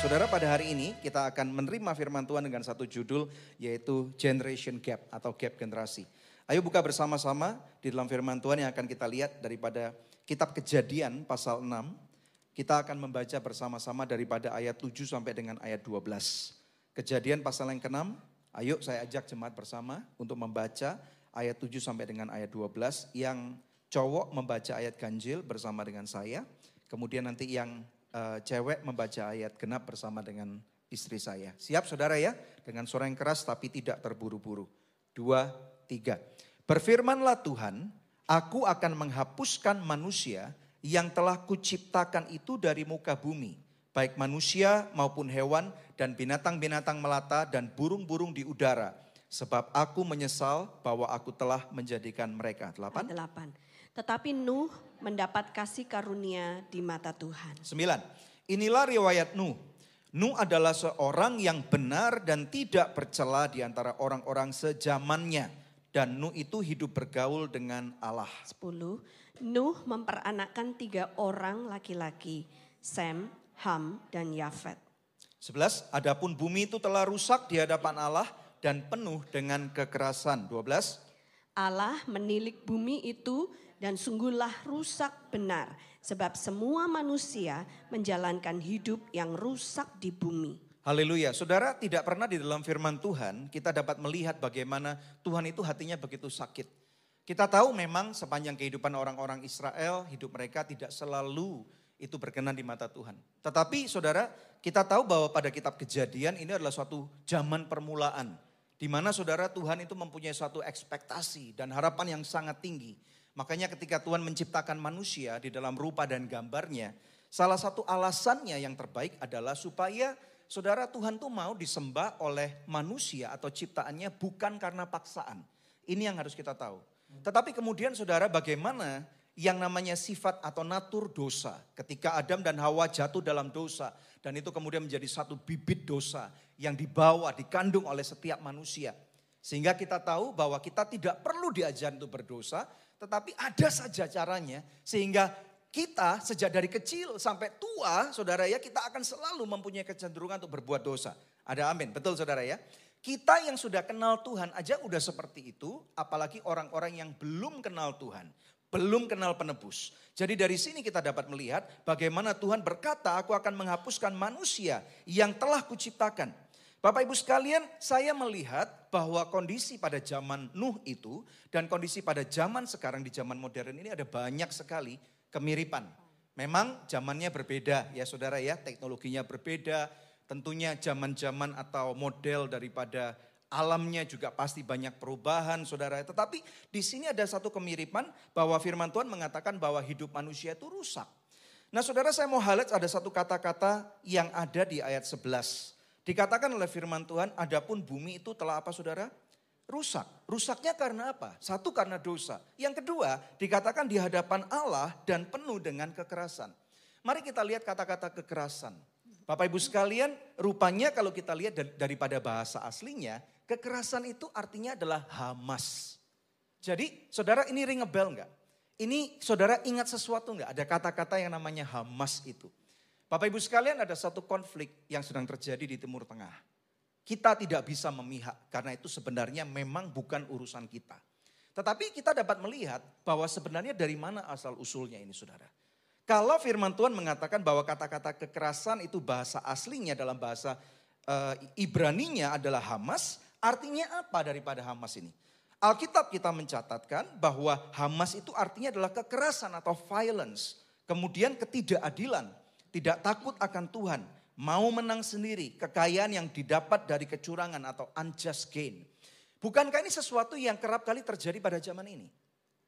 Saudara pada hari ini kita akan menerima firman Tuhan dengan satu judul yaitu Generation Gap atau Gap Generasi. Ayo buka bersama-sama di dalam firman Tuhan yang akan kita lihat daripada kitab kejadian pasal 6. Kita akan membaca bersama-sama daripada ayat 7 sampai dengan ayat 12. Kejadian pasal yang ke-6, ayo saya ajak jemaat bersama untuk membaca ayat 7 sampai dengan ayat 12 yang cowok membaca ayat ganjil bersama dengan saya. Kemudian nanti yang uh, cewek membaca ayat genap bersama dengan istri saya. Siap saudara ya? Dengan suara yang keras tapi tidak terburu-buru. Dua, tiga. Berfirmanlah Tuhan, aku akan menghapuskan manusia yang telah kuciptakan itu dari muka bumi. Baik manusia maupun hewan dan binatang-binatang melata dan burung-burung di udara. Sebab aku menyesal bahwa aku telah menjadikan mereka. Delapan. Delapan. Tetapi Nuh mendapat kasih karunia di mata Tuhan. Sembilan, inilah riwayat Nuh. Nuh adalah seorang yang benar dan tidak bercela di antara orang-orang sejamannya. Dan Nuh itu hidup bergaul dengan Allah. Sepuluh, Nuh memperanakkan tiga orang laki-laki, Sem, Ham, dan Yafet. Sebelas, adapun bumi itu telah rusak di hadapan Allah dan penuh dengan kekerasan. Dua belas, Allah menilik bumi itu dan sungguhlah rusak benar sebab semua manusia menjalankan hidup yang rusak di bumi. Haleluya. Saudara, tidak pernah di dalam firman Tuhan kita dapat melihat bagaimana Tuhan itu hatinya begitu sakit. Kita tahu memang sepanjang kehidupan orang-orang Israel, hidup mereka tidak selalu itu berkenan di mata Tuhan. Tetapi saudara, kita tahu bahwa pada kitab kejadian ini adalah suatu zaman permulaan. Di mana saudara Tuhan itu mempunyai suatu ekspektasi dan harapan yang sangat tinggi Makanya ketika Tuhan menciptakan manusia di dalam rupa dan gambarnya, salah satu alasannya yang terbaik adalah supaya saudara Tuhan tuh mau disembah oleh manusia atau ciptaannya bukan karena paksaan. Ini yang harus kita tahu. Tetapi kemudian saudara bagaimana yang namanya sifat atau natur dosa. Ketika Adam dan Hawa jatuh dalam dosa. Dan itu kemudian menjadi satu bibit dosa yang dibawa, dikandung oleh setiap manusia. Sehingga kita tahu bahwa kita tidak perlu diajar untuk berdosa, tetapi ada saja caranya sehingga kita sejak dari kecil sampai tua, saudara ya, kita akan selalu mempunyai kecenderungan untuk berbuat dosa. Ada amin, betul saudara ya. Kita yang sudah kenal Tuhan aja udah seperti itu, apalagi orang-orang yang belum kenal Tuhan, belum kenal penebus. Jadi dari sini kita dapat melihat bagaimana Tuhan berkata, aku akan menghapuskan manusia yang telah kuciptakan. Bapak Ibu sekalian, saya melihat bahwa kondisi pada zaman Nuh itu dan kondisi pada zaman sekarang di zaman modern ini ada banyak sekali kemiripan. Memang zamannya berbeda ya saudara ya, teknologinya berbeda, tentunya zaman-zaman atau model daripada alamnya juga pasti banyak perubahan saudara. Tetapi di sini ada satu kemiripan bahwa firman Tuhan mengatakan bahwa hidup manusia itu rusak. Nah saudara saya mau highlight ada satu kata-kata yang ada di ayat 11. Dikatakan oleh firman Tuhan, adapun bumi itu telah apa saudara? Rusak. Rusaknya karena apa? Satu karena dosa. Yang kedua, dikatakan di hadapan Allah dan penuh dengan kekerasan. Mari kita lihat kata-kata kekerasan. Bapak Ibu sekalian, rupanya kalau kita lihat daripada bahasa aslinya, kekerasan itu artinya adalah hamas. Jadi saudara ini ring a enggak? Ini saudara ingat sesuatu enggak? Ada kata-kata yang namanya hamas itu. Bapak Ibu sekalian ada satu konflik yang sedang terjadi di Timur Tengah. Kita tidak bisa memihak karena itu sebenarnya memang bukan urusan kita. Tetapi kita dapat melihat bahwa sebenarnya dari mana asal usulnya ini saudara. Kalau firman Tuhan mengatakan bahwa kata-kata kekerasan itu bahasa aslinya dalam bahasa e, Ibraninya adalah Hamas, artinya apa daripada Hamas ini? Alkitab kita mencatatkan bahwa Hamas itu artinya adalah kekerasan atau violence, kemudian ketidakadilan, tidak takut akan Tuhan, mau menang sendiri, kekayaan yang didapat dari kecurangan atau unjust gain. Bukankah ini sesuatu yang kerap kali terjadi pada zaman ini?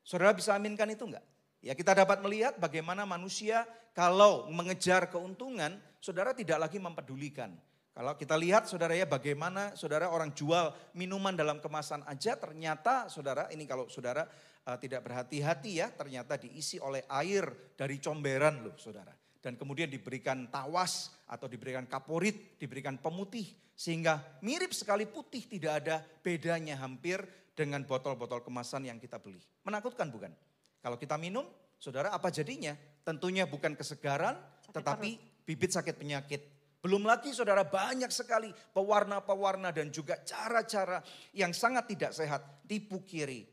Saudara bisa aminkan itu enggak? Ya kita dapat melihat bagaimana manusia kalau mengejar keuntungan, saudara tidak lagi mempedulikan. Kalau kita lihat saudara ya bagaimana saudara orang jual minuman dalam kemasan aja ternyata saudara ini kalau saudara uh, tidak berhati-hati ya ternyata diisi oleh air dari comberan loh saudara dan kemudian diberikan tawas atau diberikan kaporit, diberikan pemutih sehingga mirip sekali putih tidak ada bedanya hampir dengan botol-botol kemasan yang kita beli. Menakutkan bukan? Kalau kita minum, saudara apa jadinya? Tentunya bukan kesegaran, sakit tetapi perut. bibit sakit penyakit. Belum lagi saudara banyak sekali pewarna-pewarna dan juga cara-cara yang sangat tidak sehat. Tipu kiri,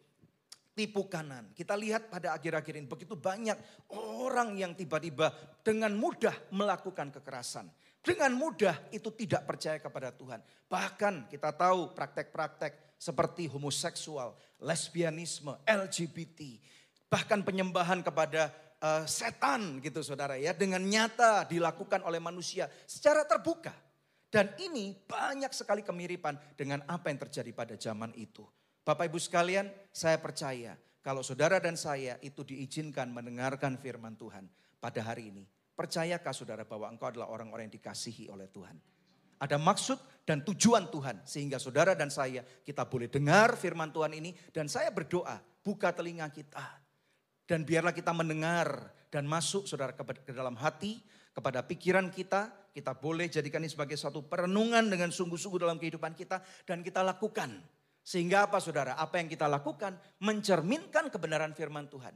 tipu kanan. Kita lihat pada akhir-akhir ini begitu banyak orang yang tiba-tiba dengan mudah melakukan kekerasan. Dengan mudah itu tidak percaya kepada Tuhan. Bahkan kita tahu praktek-praktek seperti homoseksual, lesbianisme, LGBT. Bahkan penyembahan kepada uh, setan gitu saudara ya dengan nyata dilakukan oleh manusia secara terbuka. Dan ini banyak sekali kemiripan dengan apa yang terjadi pada zaman itu. Bapak Ibu sekalian, saya percaya kalau saudara dan saya itu diizinkan mendengarkan firman Tuhan pada hari ini. Percayakah saudara bahwa engkau adalah orang-orang yang dikasihi oleh Tuhan? Ada maksud dan tujuan Tuhan sehingga saudara dan saya kita boleh dengar firman Tuhan ini dan saya berdoa buka telinga kita dan biarlah kita mendengar dan masuk saudara ke dalam hati, kepada pikiran kita. Kita boleh jadikan ini sebagai suatu perenungan dengan sungguh-sungguh dalam kehidupan kita. Dan kita lakukan. Sehingga apa saudara? Apa yang kita lakukan mencerminkan kebenaran firman Tuhan.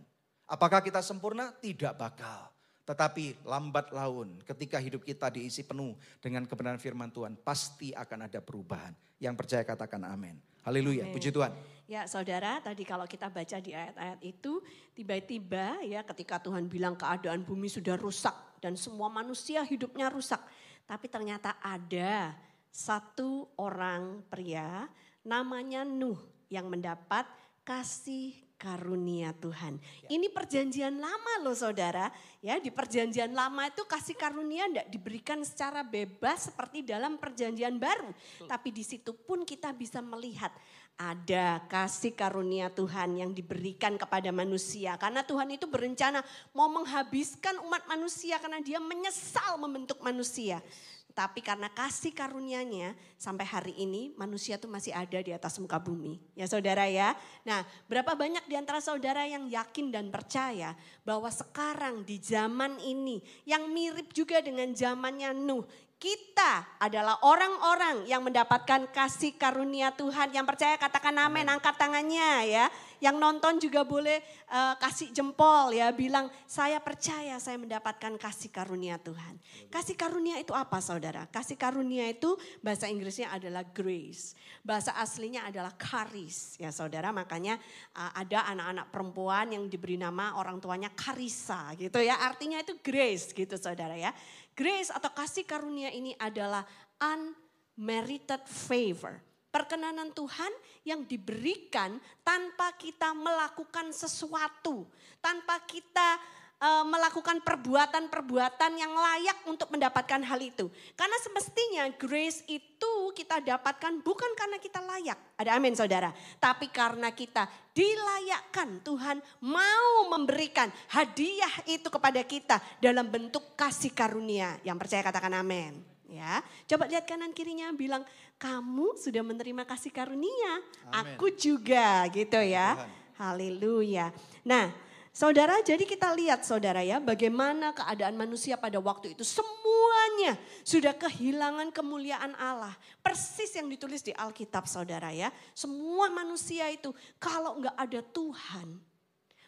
Apakah kita sempurna? Tidak bakal. Tetapi lambat laun ketika hidup kita diisi penuh dengan kebenaran firman Tuhan. Pasti akan ada perubahan. Yang percaya katakan amin. Haleluya, puji Tuhan. Ya saudara, tadi kalau kita baca di ayat-ayat itu, tiba-tiba ya ketika Tuhan bilang keadaan bumi sudah rusak dan semua manusia hidupnya rusak. Tapi ternyata ada satu orang pria namanya Nuh yang mendapat kasih karunia Tuhan. Ya. Ini perjanjian lama loh saudara. Ya di perjanjian lama itu kasih karunia tidak diberikan secara bebas seperti dalam perjanjian baru. Betul. Tapi di situ pun kita bisa melihat ada kasih karunia Tuhan yang diberikan kepada manusia. Karena Tuhan itu berencana mau menghabiskan umat manusia karena dia menyesal membentuk manusia. Tapi karena kasih karunia-Nya sampai hari ini manusia tuh masih ada di atas muka bumi. Ya saudara ya. Nah berapa banyak di antara saudara yang yakin dan percaya bahwa sekarang di zaman ini yang mirip juga dengan zamannya Nuh. Kita adalah orang-orang yang mendapatkan kasih karunia Tuhan. Yang percaya katakan amin, angkat tangannya ya. Yang nonton juga boleh uh, kasih jempol ya, bilang saya percaya saya mendapatkan kasih karunia Tuhan. Kasih karunia itu apa saudara? Kasih karunia itu bahasa Inggrisnya adalah grace. Bahasa aslinya adalah karis ya saudara. Makanya uh, ada anak-anak perempuan yang diberi nama orang tuanya Karisa gitu ya. Artinya itu grace gitu saudara ya. Grace atau kasih karunia ini adalah unmerited favor. Perkenanan Tuhan yang diberikan tanpa kita melakukan sesuatu, tanpa kita uh, melakukan perbuatan-perbuatan yang layak untuk mendapatkan hal itu. Karena semestinya grace itu kita dapatkan bukan karena kita layak. Ada amin saudara. Tapi karena kita dilayakkan Tuhan mau memberikan hadiah itu kepada kita dalam bentuk kasih karunia. Yang percaya katakan amin. Ya, coba lihat kanan kirinya bilang kamu sudah menerima kasih karunia. Amen. Aku juga gitu ya. Haleluya. Nah, Saudara, jadi kita lihat saudara ya bagaimana keadaan manusia pada waktu itu. Semuanya sudah kehilangan kemuliaan Allah. Persis yang ditulis di Alkitab saudara ya. Semua manusia itu kalau nggak ada Tuhan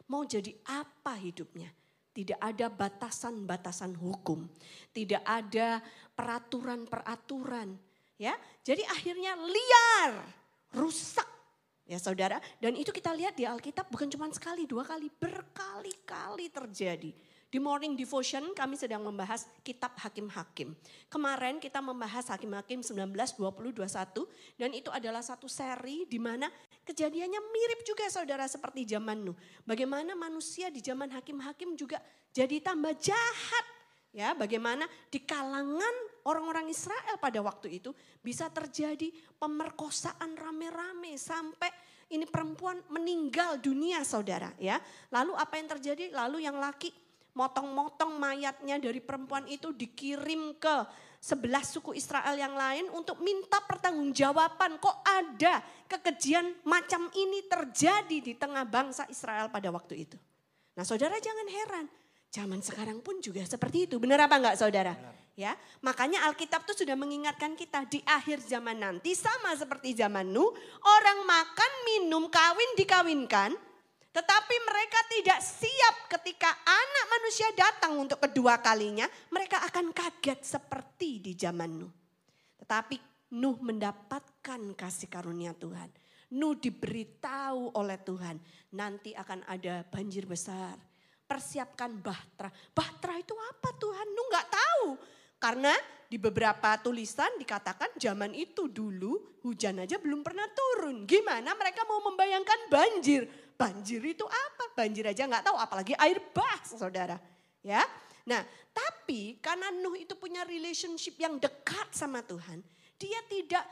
mau jadi apa hidupnya? Tidak ada batasan-batasan hukum. Tidak ada peraturan-peraturan. Ya, jadi akhirnya liar, rusak Ya saudara, dan itu kita lihat di Alkitab bukan cuma sekali, dua kali, berkali-kali terjadi. Di Morning Devotion kami sedang membahas kitab Hakim-Hakim. Kemarin kita membahas Hakim-Hakim 19, 20, 21 dan itu adalah satu seri di mana kejadiannya mirip juga saudara seperti zaman Nuh. Bagaimana manusia di zaman Hakim-Hakim juga jadi tambah jahat Ya, bagaimana di kalangan orang-orang Israel pada waktu itu bisa terjadi pemerkosaan rame-rame sampai ini perempuan meninggal dunia saudara ya. Lalu apa yang terjadi? Lalu yang laki motong-motong mayatnya dari perempuan itu dikirim ke sebelah suku Israel yang lain untuk minta pertanggungjawaban. Kok ada kekejian macam ini terjadi di tengah bangsa Israel pada waktu itu. Nah saudara jangan heran Zaman sekarang pun juga seperti itu. Benar apa enggak saudara? Benar. Ya, makanya Alkitab tuh sudah mengingatkan kita di akhir zaman nanti sama seperti zaman Nuh, orang makan, minum, kawin, dikawinkan, tetapi mereka tidak siap ketika anak manusia datang untuk kedua kalinya, mereka akan kaget seperti di zaman Nuh. Tetapi Nuh mendapatkan kasih karunia Tuhan. Nuh diberitahu oleh Tuhan, nanti akan ada banjir besar. Persiapkan bahtera. Bahtera itu apa Tuhan? Nuh nggak tahu. Karena di beberapa tulisan dikatakan zaman itu dulu hujan aja belum pernah turun. Gimana mereka mau membayangkan banjir? Banjir itu apa? Banjir aja nggak tahu, apalagi air bah, saudara. Ya, nah tapi karena Nuh itu punya relationship yang dekat sama Tuhan, dia tidak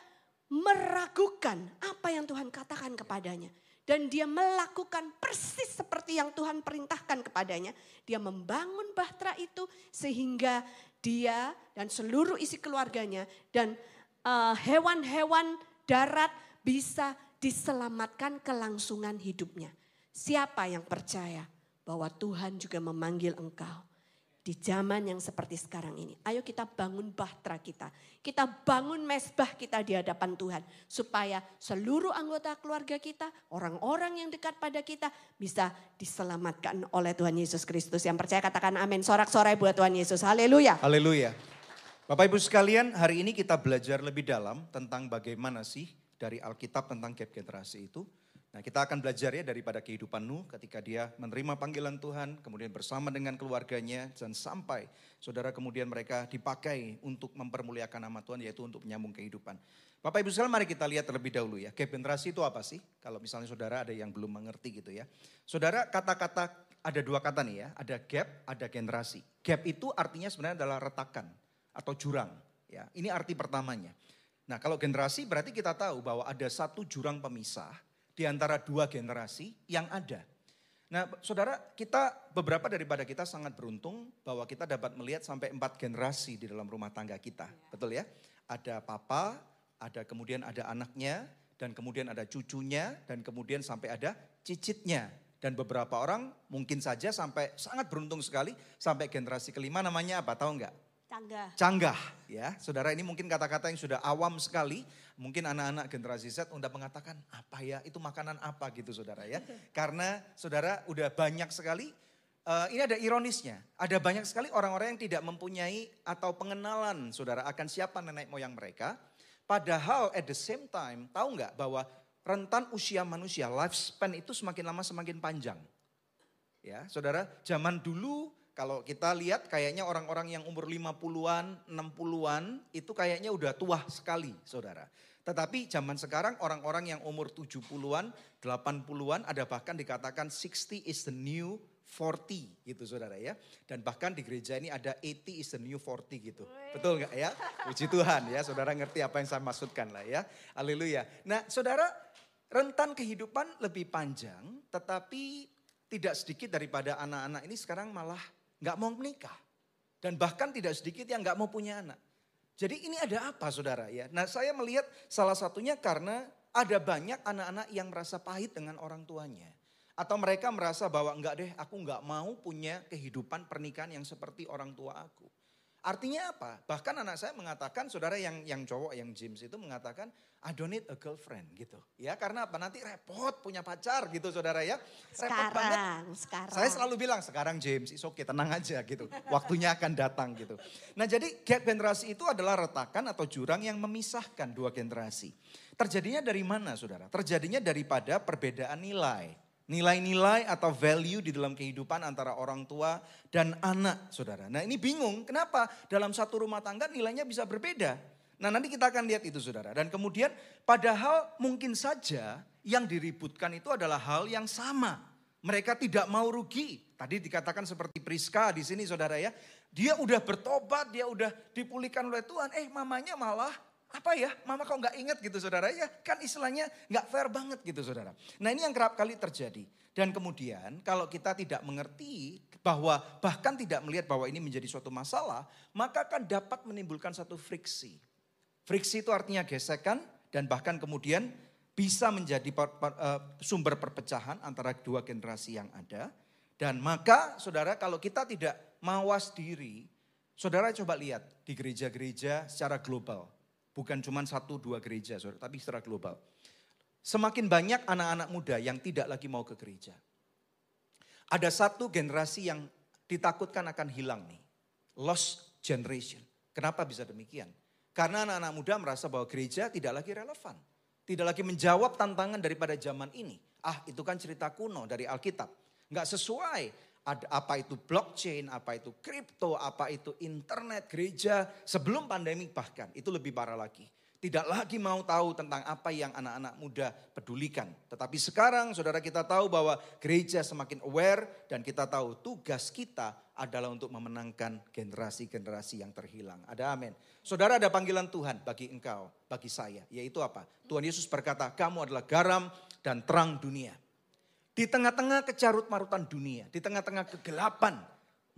meragukan apa yang Tuhan katakan kepadanya. Dan dia melakukan persis seperti yang Tuhan perintahkan kepadanya. Dia membangun bahtera itu sehingga dia dan seluruh isi keluarganya dan eh, hewan-hewan uh, darat bisa diselamatkan kelangsungan hidupnya. Siapa yang percaya bahwa Tuhan juga memanggil engkau di zaman yang seperti sekarang ini. Ayo kita bangun bahtera kita. Kita bangun mesbah kita di hadapan Tuhan. Supaya seluruh anggota keluarga kita, orang-orang yang dekat pada kita bisa diselamatkan oleh Tuhan Yesus Kristus. Yang percaya katakan amin. Sorak-sorai buat Tuhan Yesus. Haleluya. Haleluya. Bapak Ibu sekalian, hari ini kita belajar lebih dalam tentang bagaimana sih dari Alkitab tentang gap generasi itu. Nah kita akan belajar ya daripada kehidupan Nuh ketika dia menerima panggilan Tuhan, kemudian bersama dengan keluarganya dan sampai saudara kemudian mereka dipakai untuk mempermuliakan nama Tuhan yaitu untuk menyambung kehidupan. Bapak Ibu sekalian mari kita lihat terlebih dahulu ya, gap generasi itu apa sih? Kalau misalnya saudara ada yang belum mengerti gitu ya. Saudara kata-kata ada dua kata nih ya, ada gap, ada generasi. Gap itu artinya sebenarnya adalah retakan atau jurang ya. Ini arti pertamanya. Nah kalau generasi berarti kita tahu bahwa ada satu jurang pemisah di antara dua generasi yang ada. Nah, saudara, kita beberapa daripada kita sangat beruntung bahwa kita dapat melihat sampai empat generasi di dalam rumah tangga kita, ya. betul ya? Ada papa, ada kemudian ada anaknya, dan kemudian ada cucunya, dan kemudian sampai ada cicitnya. Dan beberapa orang mungkin saja sampai sangat beruntung sekali sampai generasi kelima namanya apa? Tahu nggak? Canggah. Canggah, ya. Saudara ini mungkin kata-kata yang sudah awam sekali. Mungkin anak-anak generasi Z udah mengatakan, apa ya, itu makanan apa gitu saudara ya. Karena saudara udah banyak sekali, uh, ini ada ironisnya. Ada banyak sekali orang-orang yang tidak mempunyai atau pengenalan saudara akan siapa nenek moyang mereka. Padahal at the same time, tahu nggak bahwa rentan usia manusia, lifespan itu semakin lama semakin panjang. Ya, saudara, zaman dulu kalau kita lihat kayaknya orang-orang yang umur 50-an, 60-an itu kayaknya udah tua sekali saudara. Tetapi zaman sekarang orang-orang yang umur 70-an, 80-an ada bahkan dikatakan 60 is the new 40 gitu saudara ya. Dan bahkan di gereja ini ada 80 is the new 40 gitu. Betul nggak ya? Puji Tuhan ya, saudara ngerti apa yang saya maksudkan lah ya. Haleluya. Nah saudara, rentan kehidupan lebih panjang tetapi tidak sedikit daripada anak-anak ini sekarang malah nggak mau menikah. Dan bahkan tidak sedikit yang nggak mau punya anak. Jadi ini ada apa saudara ya? Nah saya melihat salah satunya karena ada banyak anak-anak yang merasa pahit dengan orang tuanya. Atau mereka merasa bahwa enggak deh aku enggak mau punya kehidupan pernikahan yang seperti orang tua aku. Artinya apa? Bahkan anak saya mengatakan, saudara yang yang cowok, yang James itu mengatakan, I don't need a girlfriend gitu. Ya karena apa? Nanti repot punya pacar gitu saudara ya. Repot sekarang, banget. Sekarang. Saya selalu bilang, sekarang James, is okay, tenang aja gitu. Waktunya akan datang gitu. Nah jadi gap generasi itu adalah retakan atau jurang yang memisahkan dua generasi. Terjadinya dari mana saudara? Terjadinya daripada perbedaan nilai. Nilai-nilai atau value di dalam kehidupan antara orang tua dan anak, saudara. Nah ini bingung, kenapa dalam satu rumah tangga nilainya bisa berbeda? Nah nanti kita akan lihat itu saudara. Dan kemudian padahal mungkin saja yang diributkan itu adalah hal yang sama. Mereka tidak mau rugi. Tadi dikatakan seperti Priska di sini saudara ya. Dia udah bertobat, dia udah dipulihkan oleh Tuhan. Eh mamanya malah apa ya, mama kok nggak ingat gitu saudara ya, kan istilahnya nggak fair banget gitu saudara. Nah ini yang kerap kali terjadi. Dan kemudian kalau kita tidak mengerti bahwa bahkan tidak melihat bahwa ini menjadi suatu masalah, maka akan dapat menimbulkan satu friksi. Friksi itu artinya gesekan dan bahkan kemudian bisa menjadi eh, sumber perpecahan antara dua generasi yang ada. Dan maka saudara kalau kita tidak mawas diri, saudara coba lihat di gereja-gereja secara global Bukan cuma satu dua gereja, saudara, tapi secara global. Semakin banyak anak-anak muda yang tidak lagi mau ke gereja. Ada satu generasi yang ditakutkan akan hilang nih. Lost generation. Kenapa bisa demikian? Karena anak-anak muda merasa bahwa gereja tidak lagi relevan. Tidak lagi menjawab tantangan daripada zaman ini. Ah itu kan cerita kuno dari Alkitab. Nggak sesuai ada apa itu blockchain, apa itu kripto, apa itu internet, gereja sebelum pandemi bahkan itu lebih parah lagi. Tidak lagi mau tahu tentang apa yang anak-anak muda pedulikan. Tetapi sekarang saudara kita tahu bahwa gereja semakin aware dan kita tahu tugas kita adalah untuk memenangkan generasi-generasi yang terhilang. Ada amin. Saudara ada panggilan Tuhan bagi engkau, bagi saya. Yaitu apa? Tuhan Yesus berkata, kamu adalah garam dan terang dunia. Di tengah-tengah kecarut marutan dunia, di tengah-tengah kegelapan,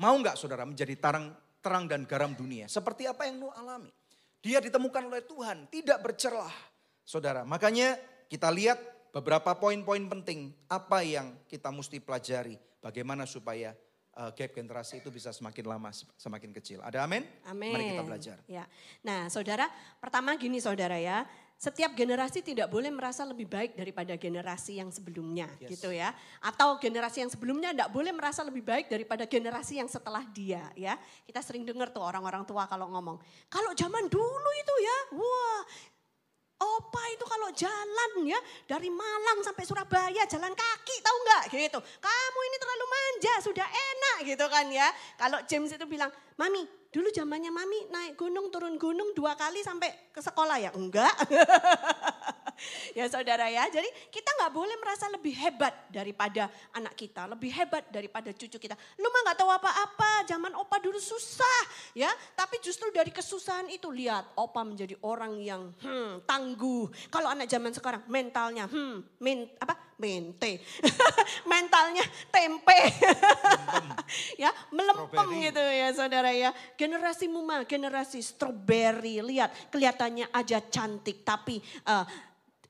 mau nggak saudara menjadi terang, terang dan garam dunia? Seperti apa yang Nuh alami? Dia ditemukan oleh Tuhan, tidak bercelah. Saudara, makanya kita lihat beberapa poin-poin penting apa yang kita mesti pelajari. Bagaimana supaya uh, gap generasi itu bisa semakin lama, semakin kecil. Ada amin? Amin. Mari kita belajar. Ya. Nah saudara, pertama gini saudara ya setiap generasi tidak boleh merasa lebih baik daripada generasi yang sebelumnya yes. gitu ya. Atau generasi yang sebelumnya tidak boleh merasa lebih baik daripada generasi yang setelah dia ya. Kita sering dengar tuh orang-orang tua kalau ngomong, kalau zaman dulu itu ya, wah Opa itu kalau jalan ya dari Malang sampai Surabaya jalan kaki tahu nggak gitu. Kamu ini terlalu manja sudah enak gitu kan ya. Kalau James itu bilang, Mami dulu zamannya Mami naik gunung turun gunung dua kali sampai ke sekolah ya. Enggak. ya saudara ya. Jadi kita nggak boleh merasa lebih hebat daripada anak kita, lebih hebat daripada cucu kita. Lu mah nggak tahu apa-apa, zaman opa dulu susah ya. Tapi justru dari kesusahan itu lihat opa menjadi orang yang hmm, tangguh. Kalau anak zaman sekarang mentalnya hmm, men, apa mente, mentalnya tempe, ya melempem gitu ya saudara ya. Generasi muma, generasi strawberry, lihat kelihatannya aja cantik tapi uh,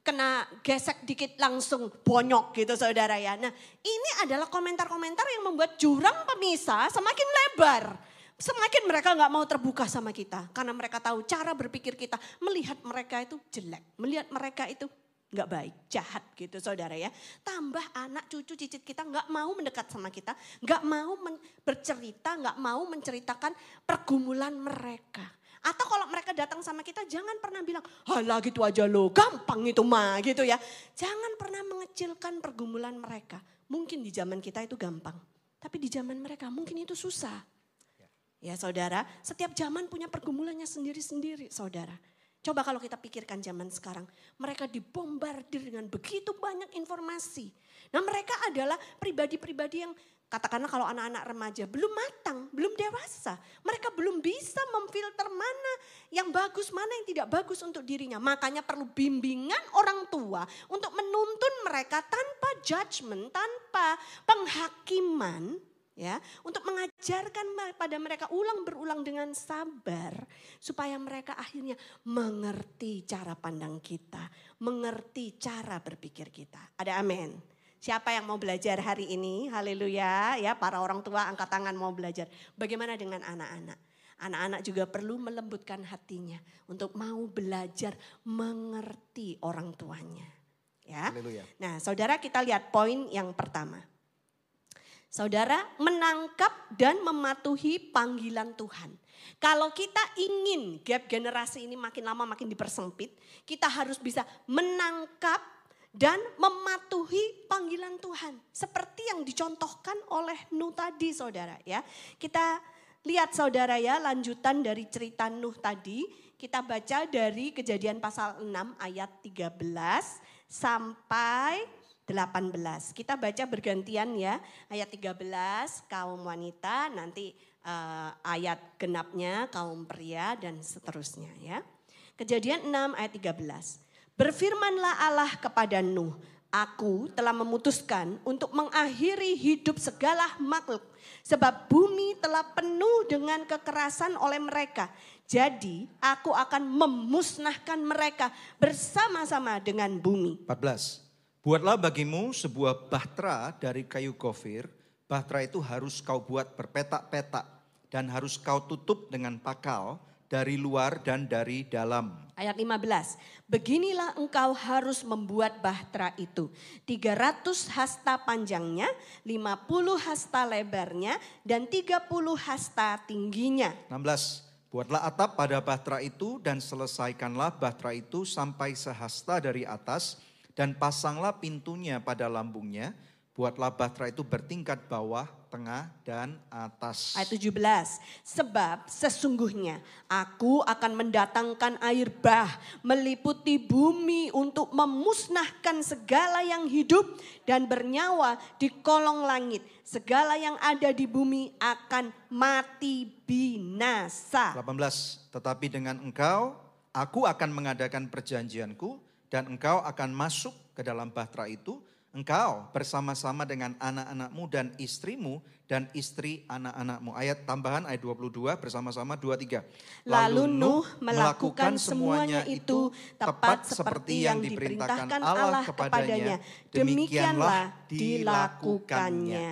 kena gesek dikit langsung bonyok gitu saudara ya. Nah ini adalah komentar-komentar yang membuat jurang pemisah semakin lebar. Semakin mereka nggak mau terbuka sama kita. Karena mereka tahu cara berpikir kita. Melihat mereka itu jelek. Melihat mereka itu nggak baik, jahat gitu saudara ya. Tambah anak cucu cicit kita nggak mau mendekat sama kita. nggak mau bercerita, nggak mau menceritakan pergumulan mereka. Atau kalau mereka datang sama kita jangan pernah bilang, halah gitu aja lo, gampang itu mah gitu ya. Jangan pernah mengecilkan pergumulan mereka. Mungkin di zaman kita itu gampang. Tapi di zaman mereka mungkin itu susah. Ya saudara, setiap zaman punya pergumulannya sendiri-sendiri saudara. Coba kalau kita pikirkan zaman sekarang, mereka dibombardir dengan begitu banyak informasi. Nah mereka adalah pribadi-pribadi yang katakanlah kalau anak-anak remaja belum matang, belum dewasa. Mereka belum bisa memfilter mana yang bagus, mana yang tidak bagus untuk dirinya. Makanya perlu bimbingan orang tua untuk menuntun mereka tanpa judgment, tanpa penghakiman ya untuk mengajarkan pada mereka ulang berulang dengan sabar supaya mereka akhirnya mengerti cara pandang kita, mengerti cara berpikir kita. Ada amin. Siapa yang mau belajar hari ini? Haleluya. Ya, para orang tua angkat tangan mau belajar. Bagaimana dengan anak-anak? Anak-anak juga perlu melembutkan hatinya untuk mau belajar mengerti orang tuanya. Ya. Haleluya. Nah, Saudara kita lihat poin yang pertama. Saudara menangkap dan mematuhi panggilan Tuhan. Kalau kita ingin gap generasi ini makin lama makin dipersempit, kita harus bisa menangkap dan mematuhi panggilan Tuhan. Seperti yang dicontohkan oleh Nuh tadi saudara ya. Kita lihat saudara ya lanjutan dari cerita Nuh tadi. Kita baca dari kejadian pasal 6 ayat 13 sampai 18. Kita baca bergantian ya. Ayat 13 kaum wanita, nanti uh, ayat genapnya kaum pria dan seterusnya ya. Kejadian 6 ayat 13. Berfirmanlah Allah kepada Nuh, Aku telah memutuskan untuk mengakhiri hidup segala makhluk. Sebab bumi telah penuh dengan kekerasan oleh mereka. Jadi aku akan memusnahkan mereka bersama-sama dengan bumi. 14. Buatlah bagimu sebuah bahtera dari kayu kofir. Bahtera itu harus kau buat berpetak-petak dan harus kau tutup dengan pakal dari luar dan dari dalam. Ayat 15. Beginilah engkau harus membuat bahtera itu. 300 hasta panjangnya, 50 hasta lebarnya, dan 30 hasta tingginya. 16. Buatlah atap pada bahtera itu dan selesaikanlah bahtera itu sampai sehasta dari atas dan pasanglah pintunya pada lambungnya. Buatlah bahtera itu bertingkat bawah, tengah, dan atas. Ayat 17. Sebab sesungguhnya aku akan mendatangkan air bah meliputi bumi untuk memusnahkan segala yang hidup dan bernyawa di kolong langit. Segala yang ada di bumi akan mati binasa. 18. Tetapi dengan engkau, aku akan mengadakan perjanjianku dan engkau akan masuk ke dalam bahtera itu engkau bersama-sama dengan anak-anakmu dan istrimu dan istri anak-anakmu. Ayat tambahan ayat 22 bersama-sama 23. Lalu Nuh melakukan semuanya itu tepat seperti yang diperintahkan Allah kepadanya. Demikianlah dilakukannya.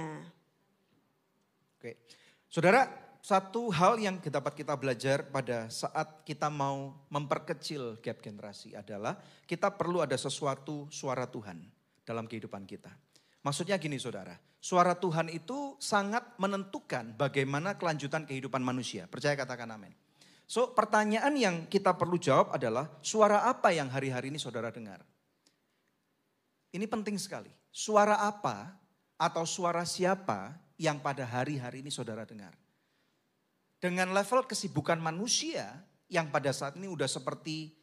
Oke. Saudara, satu hal yang dapat kita belajar pada saat kita mau memperkecil gap generasi adalah kita perlu ada sesuatu suara Tuhan dalam kehidupan kita. Maksudnya gini saudara, suara Tuhan itu sangat menentukan bagaimana kelanjutan kehidupan manusia. Percaya katakan amin. So pertanyaan yang kita perlu jawab adalah suara apa yang hari-hari ini saudara dengar? Ini penting sekali. Suara apa atau suara siapa yang pada hari-hari ini saudara dengar? Dengan level kesibukan manusia yang pada saat ini udah seperti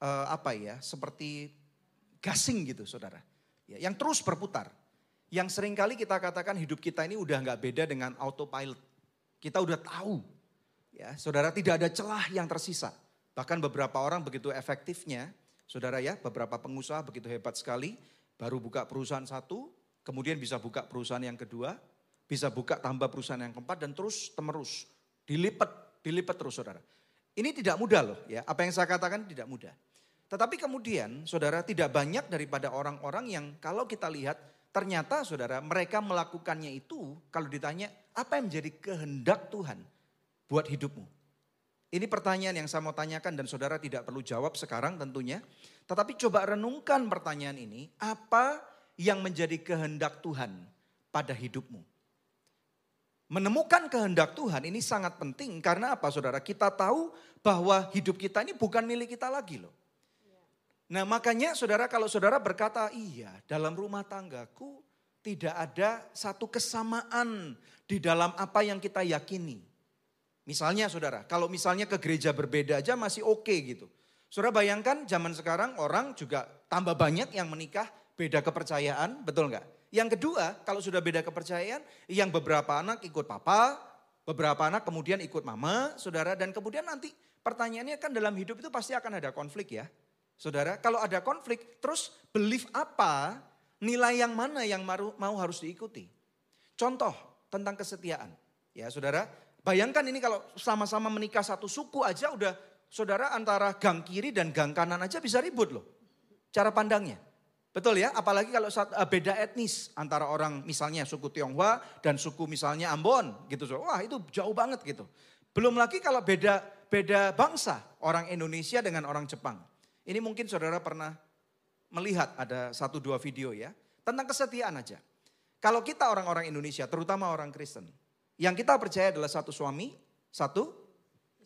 uh, apa ya, seperti gasing gitu saudara ya, yang terus berputar. Yang sering kali kita katakan hidup kita ini udah nggak beda dengan autopilot. Kita udah tahu, ya saudara tidak ada celah yang tersisa. Bahkan beberapa orang begitu efektifnya, saudara ya, beberapa pengusaha begitu hebat sekali, baru buka perusahaan satu, kemudian bisa buka perusahaan yang kedua, bisa buka tambah perusahaan yang keempat dan terus temerus, dilipat, dilipat terus saudara. Ini tidak mudah loh ya, apa yang saya katakan tidak mudah. Tetapi kemudian saudara tidak banyak daripada orang-orang yang kalau kita lihat ternyata saudara mereka melakukannya itu kalau ditanya apa yang menjadi kehendak Tuhan buat hidupmu. Ini pertanyaan yang saya mau tanyakan dan saudara tidak perlu jawab sekarang tentunya. Tetapi coba renungkan pertanyaan ini, apa yang menjadi kehendak Tuhan pada hidupmu? Menemukan kehendak Tuhan ini sangat penting karena apa saudara? Kita tahu bahwa hidup kita ini bukan milik kita lagi loh. Nah makanya saudara kalau saudara berkata iya dalam rumah tanggaku tidak ada satu kesamaan di dalam apa yang kita yakini. Misalnya saudara, kalau misalnya ke gereja berbeda aja masih oke okay gitu. Saudara bayangkan zaman sekarang orang juga tambah banyak yang menikah beda kepercayaan, betul nggak? Yang kedua, kalau sudah beda kepercayaan, yang beberapa anak ikut papa, beberapa anak kemudian ikut mama, saudara, dan kemudian nanti pertanyaannya kan dalam hidup itu pasti akan ada konflik ya. Saudara, kalau ada konflik, terus belief apa, nilai yang mana yang mau harus diikuti? Contoh tentang kesetiaan. Ya saudara, bayangkan ini kalau sama-sama menikah satu suku aja udah saudara antara gang kiri dan gang kanan aja bisa ribut loh. Cara pandangnya. Betul ya, apalagi kalau eh, beda etnis antara orang misalnya suku Tionghoa dan suku misalnya Ambon gitu. Wah itu jauh banget gitu. Belum lagi kalau beda beda bangsa, orang Indonesia dengan orang Jepang. Ini mungkin saudara pernah melihat ada satu dua video ya. Tentang kesetiaan aja. Kalau kita orang-orang Indonesia, terutama orang Kristen. Yang kita percaya adalah satu suami, satu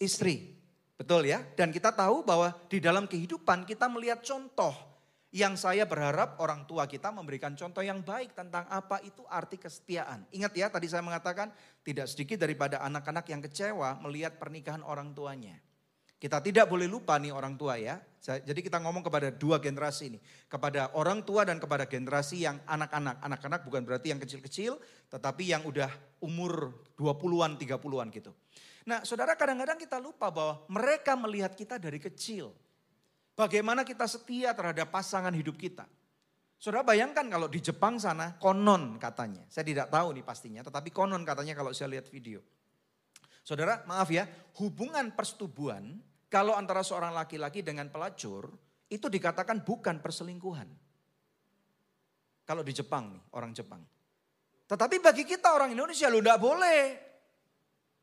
istri. Betul ya? Dan kita tahu bahwa di dalam kehidupan kita melihat contoh yang saya berharap orang tua kita memberikan contoh yang baik tentang apa itu arti kesetiaan. Ingat ya tadi saya mengatakan tidak sedikit daripada anak-anak yang kecewa melihat pernikahan orang tuanya. Kita tidak boleh lupa nih orang tua ya. Jadi kita ngomong kepada dua generasi ini. Kepada orang tua dan kepada generasi yang anak-anak. Anak-anak bukan berarti yang kecil-kecil, tetapi yang udah umur 20-an, 30-an gitu. Nah saudara kadang-kadang kita lupa bahwa mereka melihat kita dari kecil. Bagaimana kita setia terhadap pasangan hidup kita. Saudara bayangkan kalau di Jepang sana konon katanya. Saya tidak tahu nih pastinya, tetapi konon katanya kalau saya lihat video. Saudara, maaf ya, hubungan persetubuhan kalau antara seorang laki-laki dengan pelacur itu dikatakan bukan perselingkuhan. Kalau di Jepang nih, orang Jepang. Tetapi bagi kita orang Indonesia lo enggak boleh.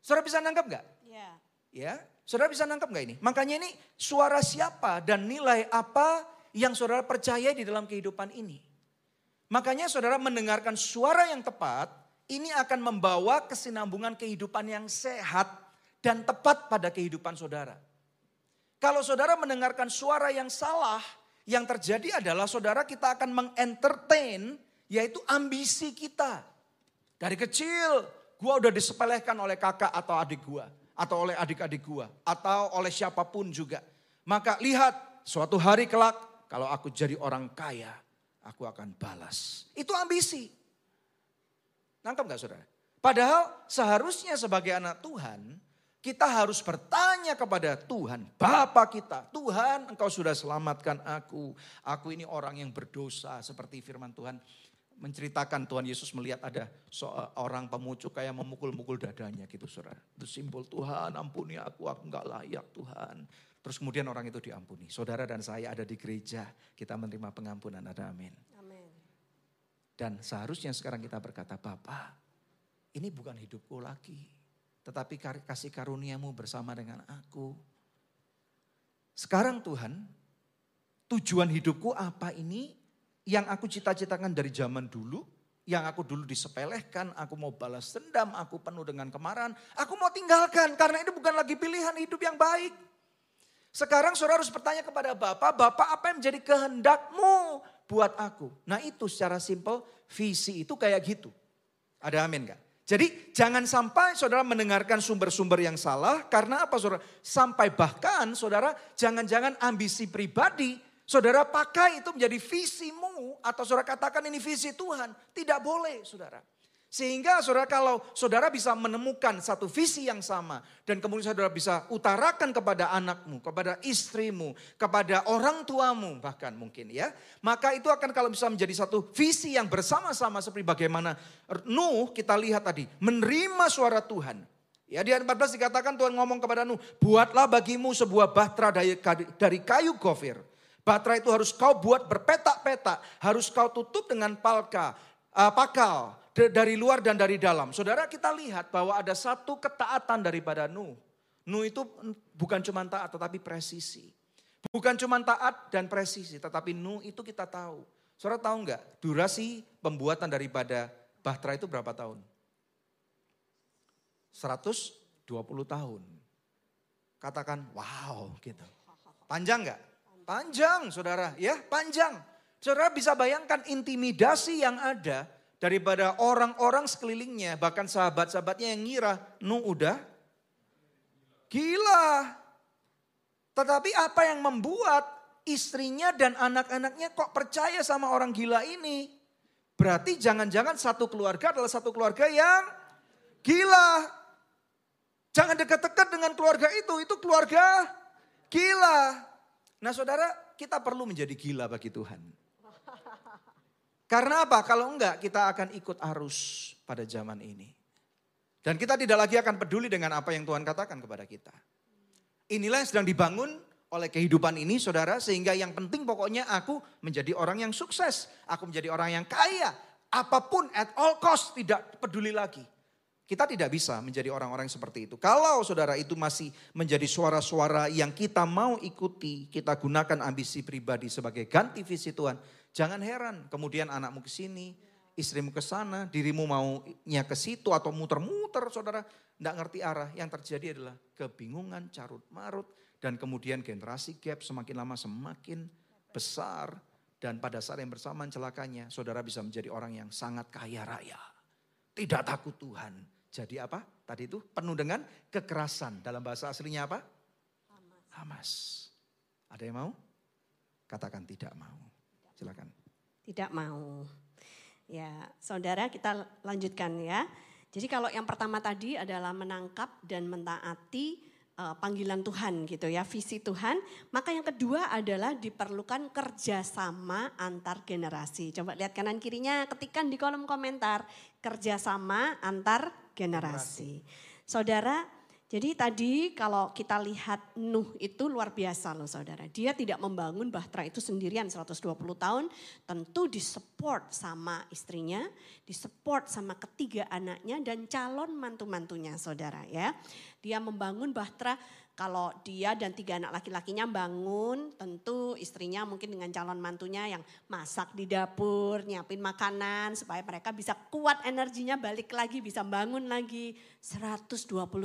Saudara bisa nangkap enggak? Iya. Ya. Saudara bisa nangkep nggak ini? Makanya ini suara siapa dan nilai apa yang saudara percaya di dalam kehidupan ini. Makanya saudara mendengarkan suara yang tepat, ini akan membawa kesinambungan kehidupan yang sehat dan tepat pada kehidupan saudara. Kalau saudara mendengarkan suara yang salah, yang terjadi adalah saudara kita akan mengentertain yaitu ambisi kita. Dari kecil, gua udah disepelehkan oleh kakak atau adik gua atau oleh adik-adik gua atau oleh siapa pun juga. Maka lihat suatu hari kelak kalau aku jadi orang kaya, aku akan balas. Itu ambisi. Nangkep gak saudara? Padahal seharusnya sebagai anak Tuhan, kita harus bertanya kepada Tuhan, Bapa kita, Tuhan engkau sudah selamatkan aku. Aku ini orang yang berdosa seperti firman Tuhan menceritakan Tuhan Yesus melihat ada seorang pemucuk kayak memukul-mukul dadanya gitu saudara. Itu simbol Tuhan ampuni aku, aku nggak layak Tuhan. Terus kemudian orang itu diampuni. Saudara dan saya ada di gereja, kita menerima pengampunan, ada amin. Dan seharusnya sekarang kita berkata, Bapak ini bukan hidupku lagi. Tetapi kasih karuniamu bersama dengan aku. Sekarang Tuhan, tujuan hidupku apa ini? yang aku cita-citakan dari zaman dulu, yang aku dulu disepelehkan, aku mau balas dendam, aku penuh dengan kemarahan, aku mau tinggalkan karena itu bukan lagi pilihan hidup yang baik. Sekarang saudara harus bertanya kepada Bapak, Bapak apa yang menjadi kehendakmu buat aku? Nah itu secara simpel, visi itu kayak gitu. Ada amin gak? Jadi jangan sampai saudara mendengarkan sumber-sumber yang salah. Karena apa saudara? Sampai bahkan saudara jangan-jangan ambisi pribadi Saudara pakai itu menjadi visimu atau saudara katakan ini visi Tuhan. Tidak boleh saudara. Sehingga saudara kalau saudara bisa menemukan satu visi yang sama. Dan kemudian saudara bisa utarakan kepada anakmu, kepada istrimu, kepada orang tuamu bahkan mungkin ya. Maka itu akan kalau bisa menjadi satu visi yang bersama-sama seperti bagaimana Nuh kita lihat tadi. Menerima suara Tuhan. Ya di ayat 14 dikatakan Tuhan ngomong kepada Nuh. Buatlah bagimu sebuah bahtera dari kayu gofir Batra itu harus kau buat berpetak-petak, harus kau tutup dengan palka, uh, pakal dari luar dan dari dalam. Saudara kita lihat bahwa ada satu ketaatan daripada Nuh. Nuh itu bukan cuma taat tetapi presisi. Bukan cuma taat dan presisi tetapi Nuh itu kita tahu. Saudara tahu nggak durasi pembuatan daripada Bahtera itu berapa tahun? 120 tahun. Katakan wow gitu. Panjang nggak? Panjang saudara, ya panjang. Saudara bisa bayangkan intimidasi yang ada daripada orang-orang sekelilingnya, bahkan sahabat-sahabatnya yang ngira, nu udah gila. Tetapi apa yang membuat istrinya dan anak-anaknya kok percaya sama orang gila ini? Berarti jangan-jangan satu keluarga adalah satu keluarga yang gila. Jangan dekat-dekat dengan keluarga itu, itu keluarga gila. Nah saudara, kita perlu menjadi gila bagi Tuhan. Karena apa? Kalau enggak kita akan ikut arus pada zaman ini. Dan kita tidak lagi akan peduli dengan apa yang Tuhan katakan kepada kita. Inilah yang sedang dibangun oleh kehidupan ini saudara. Sehingga yang penting pokoknya aku menjadi orang yang sukses. Aku menjadi orang yang kaya. Apa pun at all cost tidak peduli lagi. Kita tidak bisa menjadi orang-orang seperti itu. Kalau saudara itu masih menjadi suara-suara yang kita mau ikuti, kita gunakan ambisi pribadi sebagai ganti visi Tuhan. Jangan heran kemudian anakmu ke sini, istrimu ke sana, dirimu maunya ke situ atau muter-muter saudara. Tidak ngerti arah. Yang terjadi adalah kebingungan, carut marut. Dan kemudian generasi gap semakin lama semakin besar. Dan pada saat yang bersamaan celakanya saudara bisa menjadi orang yang sangat kaya raya. Tidak takut Tuhan jadi apa? Tadi itu penuh dengan kekerasan. Dalam bahasa aslinya apa? Hamas. Hamas. Ada yang mau? Katakan tidak mau. Silakan. Tidak mau. Ya, saudara kita lanjutkan ya. Jadi kalau yang pertama tadi adalah menangkap dan mentaati uh, panggilan Tuhan gitu ya, visi Tuhan. Maka yang kedua adalah diperlukan kerjasama antar generasi. Coba lihat kanan kirinya, ketikan di kolom komentar kerjasama antar generasi. generasi. Saudara, jadi tadi kalau kita lihat Nuh itu luar biasa loh saudara. Dia tidak membangun Bahtera itu sendirian 120 tahun. Tentu disupport sama istrinya, disupport sama ketiga anaknya dan calon mantu-mantunya saudara ya. Dia membangun Bahtera kalau dia dan tiga anak laki-lakinya bangun, tentu istrinya mungkin dengan calon mantunya yang masak di dapur, nyiapin makanan supaya mereka bisa kuat energinya balik lagi, bisa bangun lagi. 120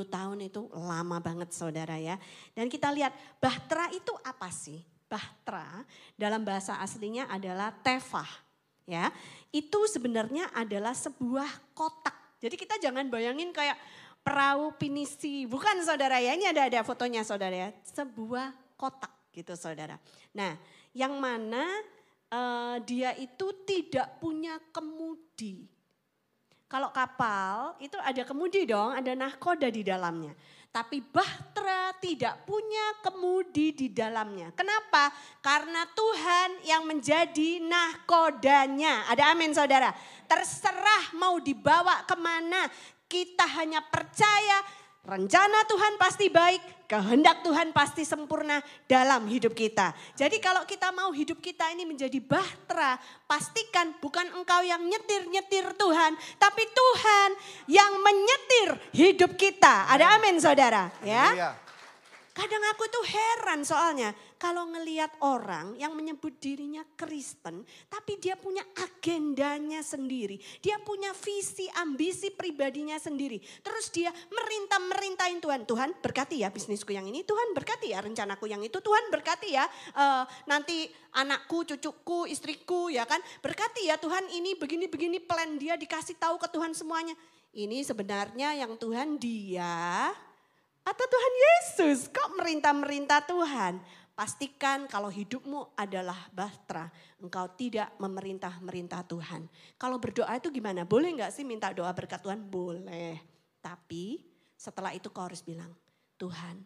tahun itu lama banget saudara ya. Dan kita lihat bahtera itu apa sih? Bahtera dalam bahasa aslinya adalah tefah. Ya, itu sebenarnya adalah sebuah kotak. Jadi kita jangan bayangin kayak perahu pinisi. Bukan saudara ya, ini ada ada fotonya saudara ya. Sebuah kotak gitu saudara. Nah yang mana uh, dia itu tidak punya kemudi. Kalau kapal itu ada kemudi dong, ada nahkoda di dalamnya. Tapi Bahtera tidak punya kemudi di dalamnya. Kenapa? Karena Tuhan yang menjadi nahkodanya. Ada amin saudara. Terserah mau dibawa ke mana. Kita hanya percaya rencana Tuhan pasti baik, kehendak Tuhan pasti sempurna dalam hidup kita. Jadi kalau kita mau hidup kita ini menjadi bahtera, pastikan bukan engkau yang nyetir-nyetir Tuhan, tapi Tuhan yang menyetir hidup kita. Ada amin saudara ya. Kadang aku tuh heran soalnya kalau ngelihat orang yang menyebut dirinya Kristen, tapi dia punya agendanya sendiri. Dia punya visi, ambisi pribadinya sendiri. Terus dia merintah-merintahin Tuhan. Tuhan berkati ya bisnisku yang ini, Tuhan berkati ya rencanaku yang itu, Tuhan berkati ya uh, nanti anakku, cucuku, istriku ya kan. Berkati ya Tuhan ini begini-begini plan dia dikasih tahu ke Tuhan semuanya. Ini sebenarnya yang Tuhan dia atau Tuhan Yesus kok merintah-merintah Tuhan. Pastikan kalau hidupmu adalah bahtera, engkau tidak memerintah-merintah Tuhan. Kalau berdoa itu gimana? Boleh nggak sih minta doa berkat Tuhan? Boleh. Tapi setelah itu kau harus bilang, Tuhan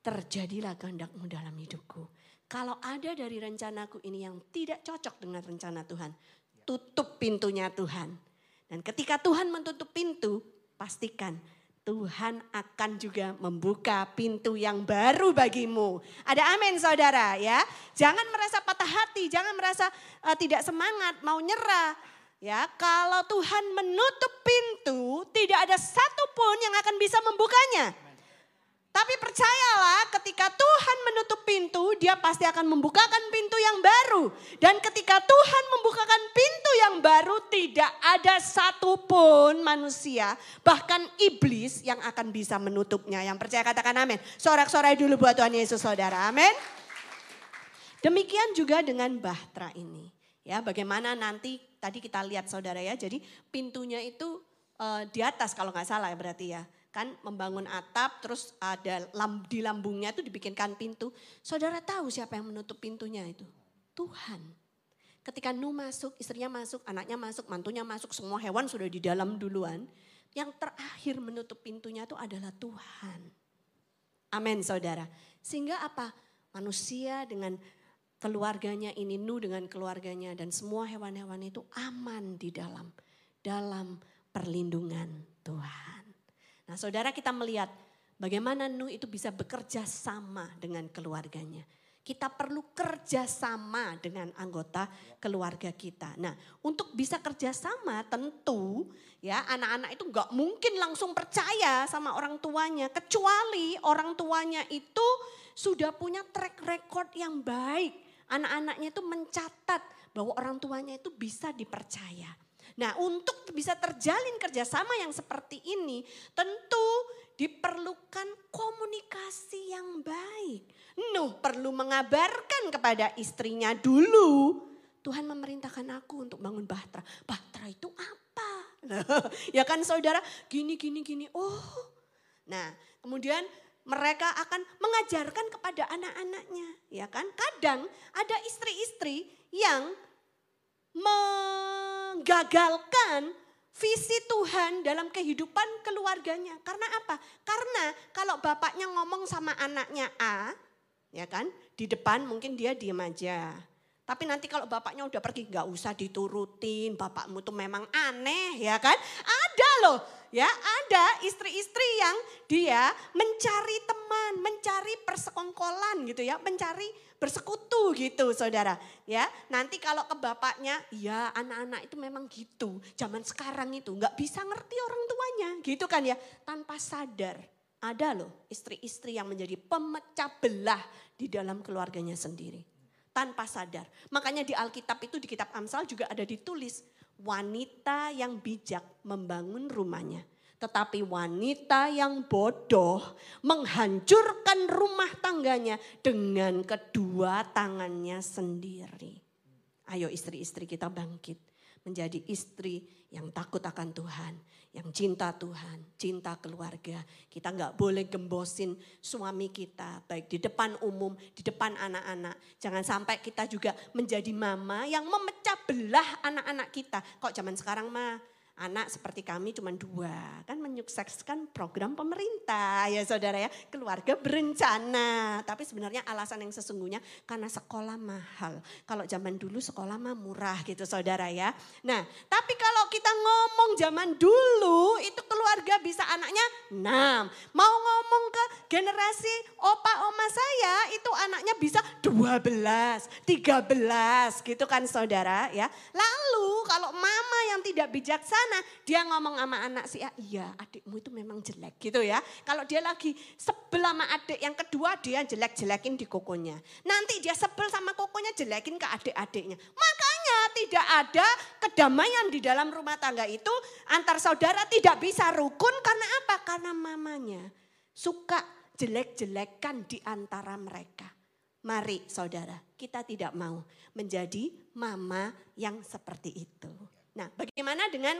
terjadilah kehendakmu dalam hidupku. Kalau ada dari rencanaku ini yang tidak cocok dengan rencana Tuhan, tutup pintunya Tuhan. Dan ketika Tuhan menutup pintu, pastikan Tuhan akan juga membuka pintu yang baru bagimu. Ada amin saudara ya. Jangan merasa patah hati, jangan merasa uh, tidak semangat, mau nyerah. Ya, kalau Tuhan menutup pintu, tidak ada satupun yang akan bisa membukanya. Tapi percayalah ketika Tuhan menutup pintu, dia pasti akan membukakan pintu yang baru. Dan ketika Tuhan membukakan pintu yang baru, tidak ada satupun manusia, bahkan iblis yang akan bisa menutupnya. Yang percaya katakan amin. Sorak-sorai dulu buat Tuhan Yesus saudara, amin. Demikian juga dengan bahtera ini. Ya, bagaimana nanti tadi kita lihat saudara ya, jadi pintunya itu uh, di atas kalau nggak salah ya berarti ya kan membangun atap terus ada lamb, di lambungnya itu dibikinkan pintu. Saudara tahu siapa yang menutup pintunya itu? Tuhan. Ketika Nuh masuk, istrinya masuk, anaknya masuk, mantunya masuk, semua hewan sudah di dalam duluan. Yang terakhir menutup pintunya itu adalah Tuhan. Amin saudara. Sehingga apa? Manusia dengan keluarganya ini, Nuh dengan keluarganya dan semua hewan-hewan itu aman di dalam dalam perlindungan Tuhan. Nah saudara kita melihat bagaimana Nuh itu bisa bekerja sama dengan keluarganya. Kita perlu kerja sama dengan anggota keluarga kita. Nah, untuk bisa kerja sama tentu ya anak-anak itu nggak mungkin langsung percaya sama orang tuanya kecuali orang tuanya itu sudah punya track record yang baik. Anak-anaknya itu mencatat bahwa orang tuanya itu bisa dipercaya. Nah untuk bisa terjalin kerjasama yang seperti ini tentu diperlukan komunikasi yang baik. Nuh perlu mengabarkan kepada istrinya dulu. Tuhan memerintahkan aku untuk bangun bahtera. Bahtera itu apa? ya kan saudara, gini, gini, gini. Oh, nah kemudian mereka akan mengajarkan kepada anak-anaknya. Ya kan, kadang ada istri-istri yang menggagalkan visi Tuhan dalam kehidupan keluarganya. Karena apa? Karena kalau bapaknya ngomong sama anaknya A, ya kan, di depan mungkin dia diam aja. Tapi nanti kalau bapaknya udah pergi nggak usah diturutin, bapakmu tuh memang aneh ya kan? Ada loh ya, ada istri-istri yang dia mencari teman, mencari persekongkolan gitu ya, mencari bersekutu gitu saudara. Ya, nanti kalau ke bapaknya, ya anak-anak itu memang gitu. Zaman sekarang itu nggak bisa ngerti orang tuanya gitu kan ya, tanpa sadar Ada loh istri-istri yang menjadi pemecah belah di dalam keluarganya sendiri. Tanpa sadar. Makanya di Alkitab itu di kitab Amsal juga ada ditulis. Wanita yang bijak membangun rumahnya. Tetapi wanita yang bodoh menghancurkan rumah tangganya dengan kedua tangannya sendiri. Ayo istri-istri kita bangkit menjadi istri yang takut akan Tuhan, yang cinta Tuhan, cinta keluarga. Kita nggak boleh gembosin suami kita, baik di depan umum, di depan anak-anak. Jangan sampai kita juga menjadi mama yang memecah belah anak-anak kita. Kok zaman sekarang mah anak seperti kami cuma dua. Kan menyukseskan program pemerintah ya saudara ya. Keluarga berencana. Tapi sebenarnya alasan yang sesungguhnya karena sekolah mahal. Kalau zaman dulu sekolah mah murah gitu saudara ya. Nah tapi kalau kita ngomong zaman dulu itu keluarga bisa anaknya enam. Mau ngomong ke generasi opa oma saya itu anaknya bisa dua belas, tiga belas gitu kan saudara ya. Lalu kalau mama yang tidak bijaksana Gimana? Dia ngomong sama anak sih, ah, iya adikmu itu memang jelek gitu ya. Kalau dia lagi sebel sama adik yang kedua dia jelek-jelekin di kokonya. Nanti dia sebel sama kokonya jelekin ke adik-adiknya. Makanya tidak ada kedamaian di dalam rumah tangga itu antar saudara tidak bisa rukun karena apa? Karena mamanya suka jelek-jelekan di antara mereka. Mari saudara, kita tidak mau menjadi mama yang seperti itu. Nah, bagaimana dengan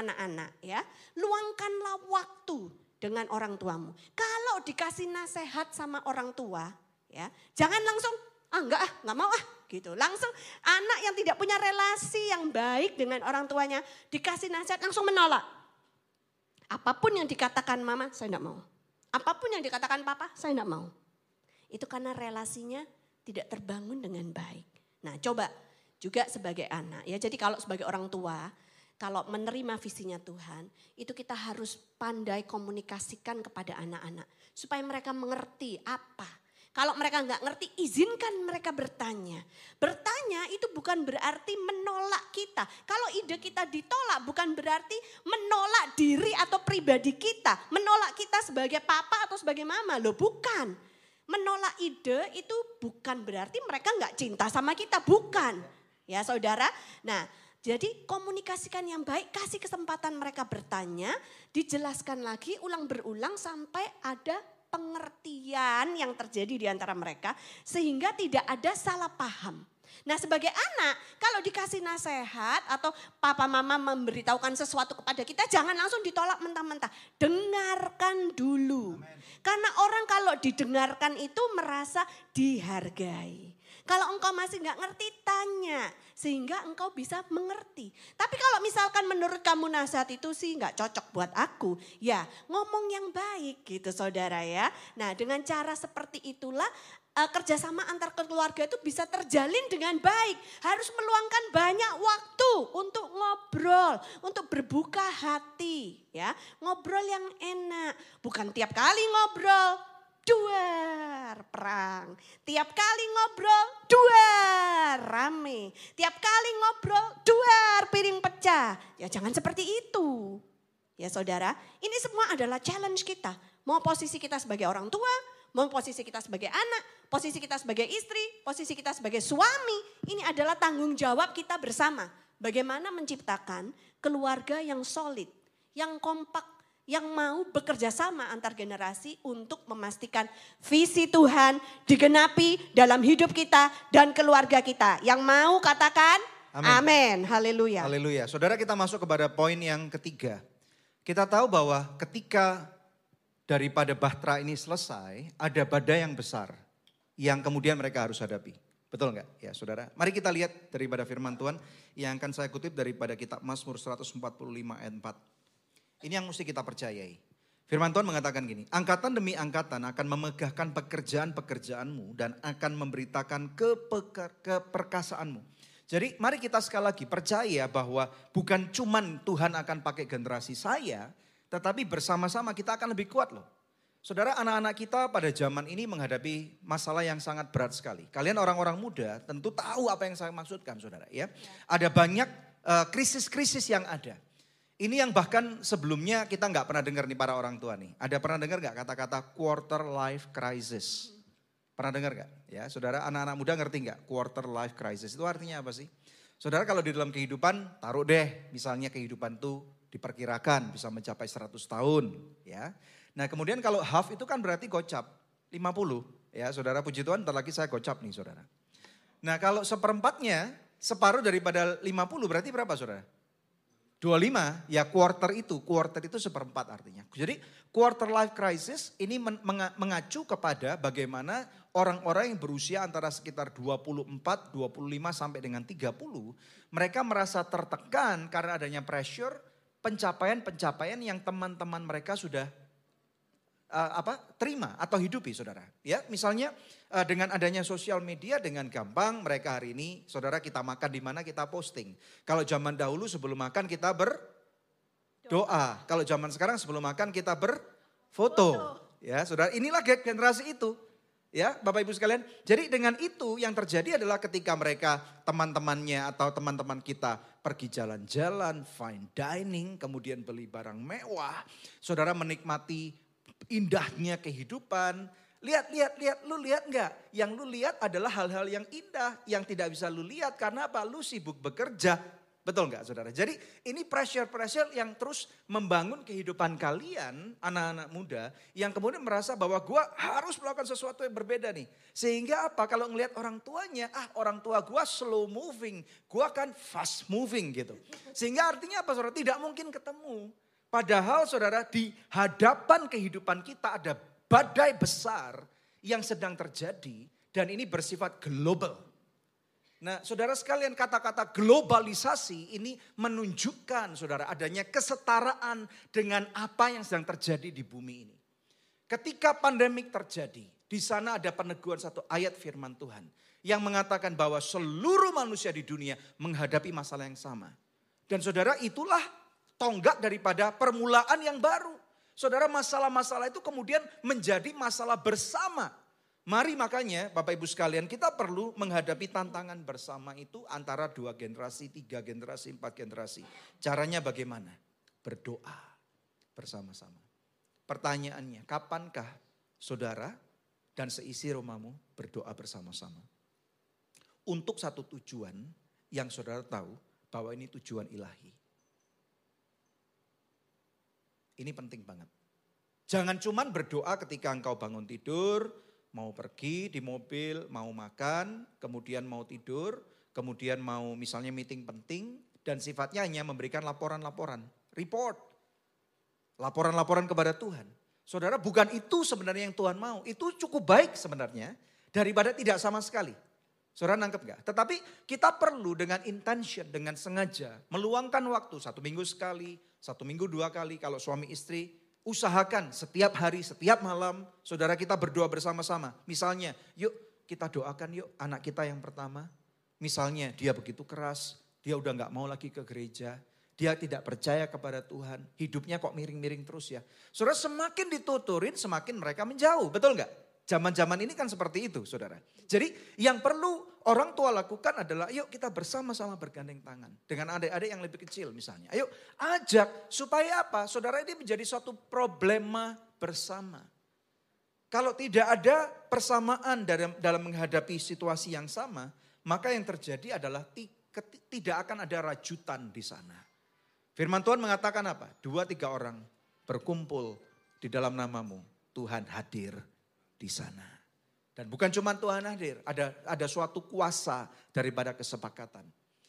anak-anak ya. Luangkanlah waktu dengan orang tuamu. Kalau dikasih nasihat sama orang tua ya, jangan langsung ah enggak ah, enggak mau ah gitu. Langsung anak yang tidak punya relasi yang baik dengan orang tuanya dikasih nasihat langsung menolak. Apa pun yang dikatakan mama, saya enggak mau. Apa pun yang dikatakan papa, saya enggak mau. Itu karena relasinya tidak terbangun dengan baik. Nah, coba juga sebagai anak ya. Jadi kalau sebagai orang tua, kalau menerima visinya Tuhan, itu kita harus pandai komunikasikan kepada anak-anak. Supaya mereka mengerti apa. Kalau mereka nggak ngerti, izinkan mereka bertanya. Bertanya itu bukan berarti menolak kita. Kalau ide kita ditolak bukan berarti menolak diri atau pribadi kita. Menolak kita sebagai papa atau sebagai mama. Loh bukan. Menolak ide itu bukan berarti mereka nggak cinta sama kita. Bukan. Ya saudara. Nah jadi komunikasikan yang baik, kasih kesempatan mereka bertanya, dijelaskan lagi ulang berulang sampai ada pengertian yang terjadi di antara mereka sehingga tidak ada salah paham. Nah sebagai anak kalau dikasih nasihat atau papa mama memberitahukan sesuatu kepada kita jangan langsung ditolak mentah-mentah. Dengarkan dulu. Amen. Karena orang kalau didengarkan itu merasa dihargai. Kalau engkau masih nggak ngerti, tanya. Sehingga engkau bisa mengerti. Tapi kalau misalkan menurut kamu nasihat itu sih nggak cocok buat aku. Ya ngomong yang baik gitu saudara ya. Nah dengan cara seperti itulah uh, kerjasama antar keluarga itu bisa terjalin dengan baik. Harus meluangkan banyak waktu untuk ngobrol, untuk berbuka hati, ya. Ngobrol yang enak, bukan tiap kali ngobrol duar perang. Tiap kali ngobrol duar rame. Tiap kali ngobrol duar piring pecah. Ya jangan seperti itu. Ya saudara, ini semua adalah challenge kita. Mau posisi kita sebagai orang tua, mau posisi kita sebagai anak, posisi kita sebagai istri, posisi kita sebagai suami. Ini adalah tanggung jawab kita bersama. Bagaimana menciptakan keluarga yang solid, yang kompak, yang mau bekerja sama antar generasi untuk memastikan visi Tuhan digenapi dalam hidup kita dan keluarga kita. Yang mau katakan amin. Haleluya. Haleluya. Saudara kita masuk kepada poin yang ketiga. Kita tahu bahwa ketika daripada bahtera ini selesai, ada badai yang besar yang kemudian mereka harus hadapi. Betul enggak? Ya saudara. Mari kita lihat daripada firman Tuhan yang akan saya kutip daripada kitab Mazmur 145 ayat 4. Ini yang mesti kita percayai. Firman Tuhan mengatakan gini, angkatan demi angkatan akan memegahkan pekerjaan-pekerjaanmu dan akan memberitakan keperkasaanmu. Jadi mari kita sekali lagi percaya bahwa bukan cuman Tuhan akan pakai generasi saya, tetapi bersama-sama kita akan lebih kuat loh. Saudara anak-anak kita pada zaman ini menghadapi masalah yang sangat berat sekali. Kalian orang-orang muda tentu tahu apa yang saya maksudkan saudara ya. Ada banyak eh, krisis-krisis uh, yang ada. Ini yang bahkan sebelumnya kita nggak pernah dengar nih para orang tua nih. Ada pernah dengar nggak kata-kata quarter life crisis? Pernah dengar nggak? Ya, saudara anak-anak muda ngerti nggak quarter life crisis itu artinya apa sih? Saudara kalau di dalam kehidupan taruh deh misalnya kehidupan tuh diperkirakan bisa mencapai 100 tahun ya. Nah kemudian kalau half itu kan berarti gocap 50 ya saudara puji Tuhan ntar lagi saya gocap nih saudara. Nah kalau seperempatnya separuh daripada 50 berarti berapa saudara? 25 ya quarter itu, quarter itu seperempat artinya. Jadi quarter life crisis ini mengacu kepada bagaimana orang-orang yang berusia antara sekitar 24, 25 sampai dengan 30, mereka merasa tertekan karena adanya pressure pencapaian-pencapaian yang teman-teman mereka sudah uh, apa terima atau hidupi saudara. Ya, misalnya uh, dengan adanya sosial media dengan gampang mereka hari ini saudara kita makan di mana kita posting. Kalau zaman dahulu sebelum makan kita berdoa. Kalau zaman sekarang sebelum makan kita berfoto. Ya, saudara, inilah generasi itu. Ya, Bapak Ibu sekalian. Jadi dengan itu yang terjadi adalah ketika mereka teman-temannya atau teman-teman kita pergi jalan-jalan, fine dining, kemudian beli barang mewah. Saudara menikmati indahnya kehidupan. Lihat, lihat, lihat, lu lihat nggak? Yang lu lihat adalah hal-hal yang indah, yang tidak bisa lu lihat karena apa? Lu sibuk bekerja. Betul nggak saudara? Jadi ini pressure-pressure yang terus membangun kehidupan kalian, anak-anak muda, yang kemudian merasa bahwa gua harus melakukan sesuatu yang berbeda nih. Sehingga apa? Kalau ngelihat orang tuanya, ah orang tua gua slow moving, gua kan fast moving gitu. Sehingga artinya apa saudara? Tidak mungkin ketemu. Padahal saudara di hadapan kehidupan kita ada badai besar yang sedang terjadi dan ini bersifat global. Nah saudara sekalian kata-kata globalisasi ini menunjukkan saudara adanya kesetaraan dengan apa yang sedang terjadi di bumi ini. Ketika pandemik terjadi, di sana ada peneguhan satu ayat firman Tuhan yang mengatakan bahwa seluruh manusia di dunia menghadapi masalah yang sama. Dan saudara itulah tonggak daripada permulaan yang baru. Saudara masalah-masalah itu kemudian menjadi masalah bersama. Mari makanya Bapak Ibu sekalian kita perlu menghadapi tantangan bersama itu antara dua generasi, tiga generasi, empat generasi. Caranya bagaimana? Berdoa bersama-sama. Pertanyaannya, kapankah saudara dan seisi rumahmu berdoa bersama-sama? Untuk satu tujuan yang saudara tahu bahwa ini tujuan ilahi. Ini penting banget. Jangan cuman berdoa ketika engkau bangun tidur, mau pergi di mobil, mau makan, kemudian mau tidur, kemudian mau misalnya meeting penting, dan sifatnya hanya memberikan laporan-laporan, report. Laporan-laporan kepada Tuhan. Saudara, bukan itu sebenarnya yang Tuhan mau. Itu cukup baik sebenarnya daripada tidak sama sekali. Saudara nangkep gak? Tetapi kita perlu dengan intention, dengan sengaja meluangkan waktu satu minggu sekali, satu minggu dua kali kalau suami istri usahakan setiap hari, setiap malam saudara kita berdoa bersama-sama. Misalnya, yuk kita doakan yuk anak kita yang pertama. Misalnya dia begitu keras, dia udah nggak mau lagi ke gereja, dia tidak percaya kepada Tuhan, hidupnya kok miring-miring terus ya. Saudara semakin dituturin, semakin mereka menjauh, betul nggak? Zaman-zaman ini kan seperti itu saudara. Jadi yang perlu orang tua lakukan adalah yuk kita bersama-sama bergandeng tangan. Dengan adik-adik yang lebih kecil misalnya. Ayo ajak supaya apa? Saudara ini menjadi suatu problema bersama. Kalau tidak ada persamaan dalam, dalam menghadapi situasi yang sama, maka yang terjadi adalah tidak akan ada rajutan di sana. Firman Tuhan mengatakan apa? Dua tiga orang berkumpul di dalam namamu. Tuhan hadir di sana. Dan bukan cuma Tuhan hadir, ada ada suatu kuasa daripada kesepakatan.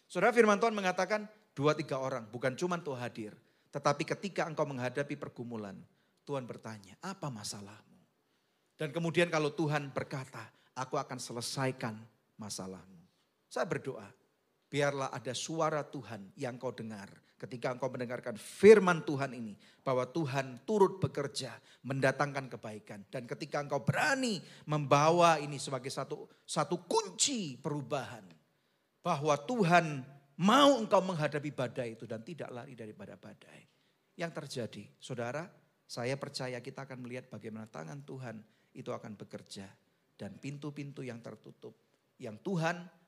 Saudara firman Tuhan mengatakan dua tiga orang, bukan cuma Tuhan hadir. Tetapi ketika engkau menghadapi pergumulan, Tuhan bertanya, apa masalahmu? Dan kemudian kalau Tuhan berkata, aku akan selesaikan masalahmu. Saya berdoa, biarlah ada suara Tuhan yang kau dengar ketika engkau mendengarkan firman Tuhan ini. Bahwa Tuhan turut bekerja mendatangkan kebaikan. Dan ketika engkau berani membawa ini sebagai satu, satu kunci perubahan. Bahwa Tuhan mau engkau menghadapi badai itu dan tidak lari daripada badai. Yang terjadi, saudara, saya percaya kita akan melihat bagaimana tangan Tuhan itu akan bekerja. Dan pintu-pintu yang tertutup, yang Tuhan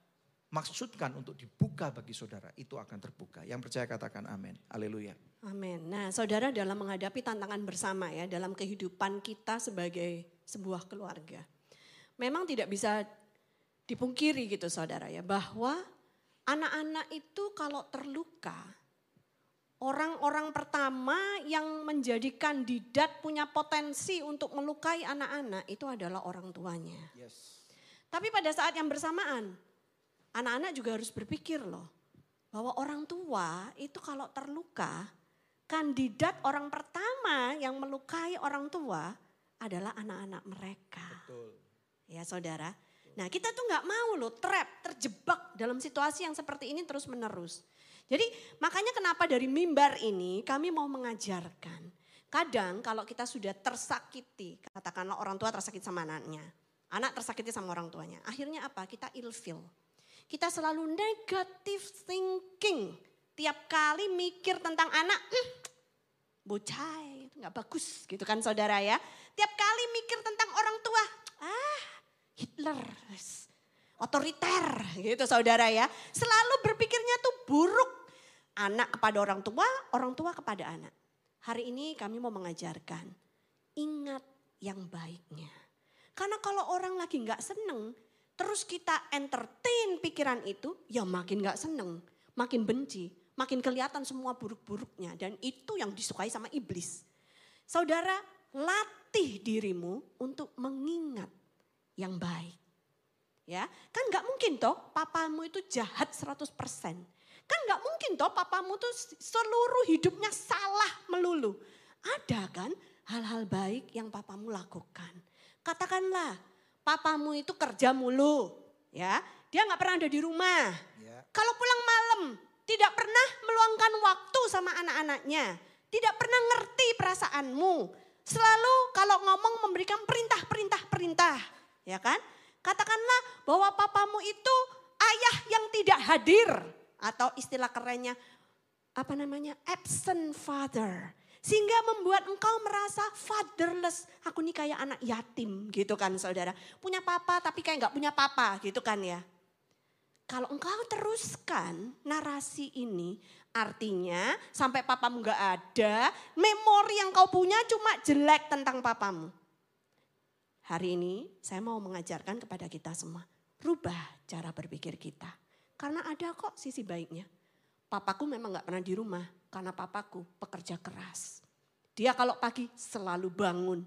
maksudkan untuk dibuka bagi saudara, itu akan terbuka. Yang percaya katakan amin. Haleluya. Amin. Nah, saudara dalam menghadapi tantangan bersama ya dalam kehidupan kita sebagai sebuah keluarga. Memang tidak bisa dipungkiri gitu saudara ya bahwa anak-anak itu kalau terluka orang-orang pertama yang menjadi kandidat punya potensi untuk melukai anak-anak itu adalah orang tuanya. Yes. Tapi pada saat yang bersamaan anak-anak juga harus berpikir loh bahwa orang tua itu kalau terluka kandidat orang pertama yang melukai orang tua adalah anak-anak mereka. Betul. Ya saudara. Nah kita tuh nggak mau loh trap, terjebak dalam situasi yang seperti ini terus menerus. Jadi makanya kenapa dari mimbar ini kami mau mengajarkan. Kadang kalau kita sudah tersakiti, katakanlah orang tua tersakiti sama anaknya. Anak tersakiti sama orang tuanya. Akhirnya apa? Kita ilfil. Kita selalu negative thinking. Tiap kali mikir tentang anak, hm, bocah itu nggak bagus gitu kan saudara ya. Tiap kali mikir tentang orang tua, ah Hitler, otoriter gitu saudara ya. Selalu berpikirnya tuh buruk. Anak kepada orang tua, orang tua kepada anak. Hari ini kami mau mengajarkan, ingat yang baiknya. Karena kalau orang lagi nggak seneng, terus kita entertain pikiran itu, ya makin nggak seneng, makin benci, makin kelihatan semua buruk-buruknya. Dan itu yang disukai sama iblis. Saudara, latih dirimu untuk mengingat yang baik. Ya, kan nggak mungkin toh papamu itu jahat 100%. Kan nggak mungkin toh papamu tuh seluruh hidupnya salah melulu. Ada kan hal-hal baik yang papamu lakukan. Katakanlah papamu itu kerja mulu, ya. Dia nggak pernah ada di rumah. Ya. Kalau pulang malam tidak pernah meluangkan waktu sama anak-anaknya. Tidak pernah ngerti perasaanmu. Selalu kalau ngomong memberikan perintah-perintah-perintah. Ya kan? Katakanlah bahwa papamu itu ayah yang tidak hadir. Atau istilah kerennya apa namanya absent father. Sehingga membuat engkau merasa fatherless. Aku nih kayak anak yatim gitu kan saudara. Punya papa tapi kayak nggak punya papa gitu kan ya. Kalau engkau teruskan narasi ini artinya sampai papamu nggak ada, memori yang kau punya cuma jelek tentang papamu. Hari ini saya mau mengajarkan kepada kita semua, rubah cara berpikir kita. Karena ada kok sisi baiknya. Papaku memang nggak pernah di rumah karena papaku pekerja keras. Dia kalau pagi selalu bangun,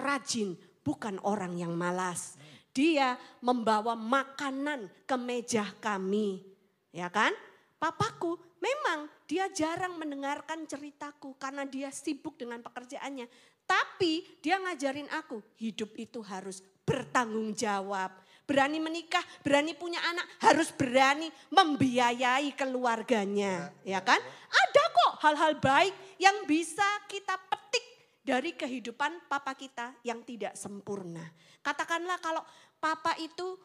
rajin, bukan orang yang malas. Dia membawa makanan ke meja kami. Ya kan? Papaku memang dia jarang mendengarkan ceritaku karena dia sibuk dengan pekerjaannya. Tapi dia ngajarin aku, hidup itu harus bertanggung jawab. Berani menikah, berani punya anak, harus berani membiayai keluarganya. Ya kan? Ada kok hal-hal baik yang bisa kita petik dari kehidupan papa kita yang tidak sempurna. Katakanlah kalau papa itu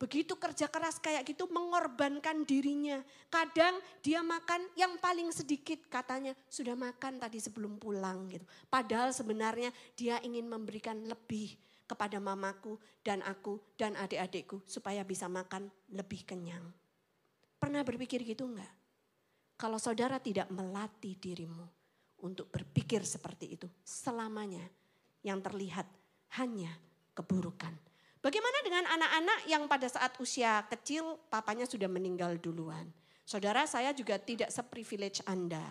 begitu kerja keras kayak gitu mengorbankan dirinya. Kadang dia makan yang paling sedikit katanya sudah makan tadi sebelum pulang gitu. Padahal sebenarnya dia ingin memberikan lebih kepada mamaku dan aku dan adik-adikku supaya bisa makan lebih kenyang. Pernah berpikir gitu enggak? Kalau saudara tidak melatih dirimu untuk berpikir seperti itu selamanya yang terlihat hanya keburukan Bagaimana dengan anak-anak yang pada saat usia kecil papanya sudah meninggal duluan? Saudara saya juga tidak seprivilege Anda.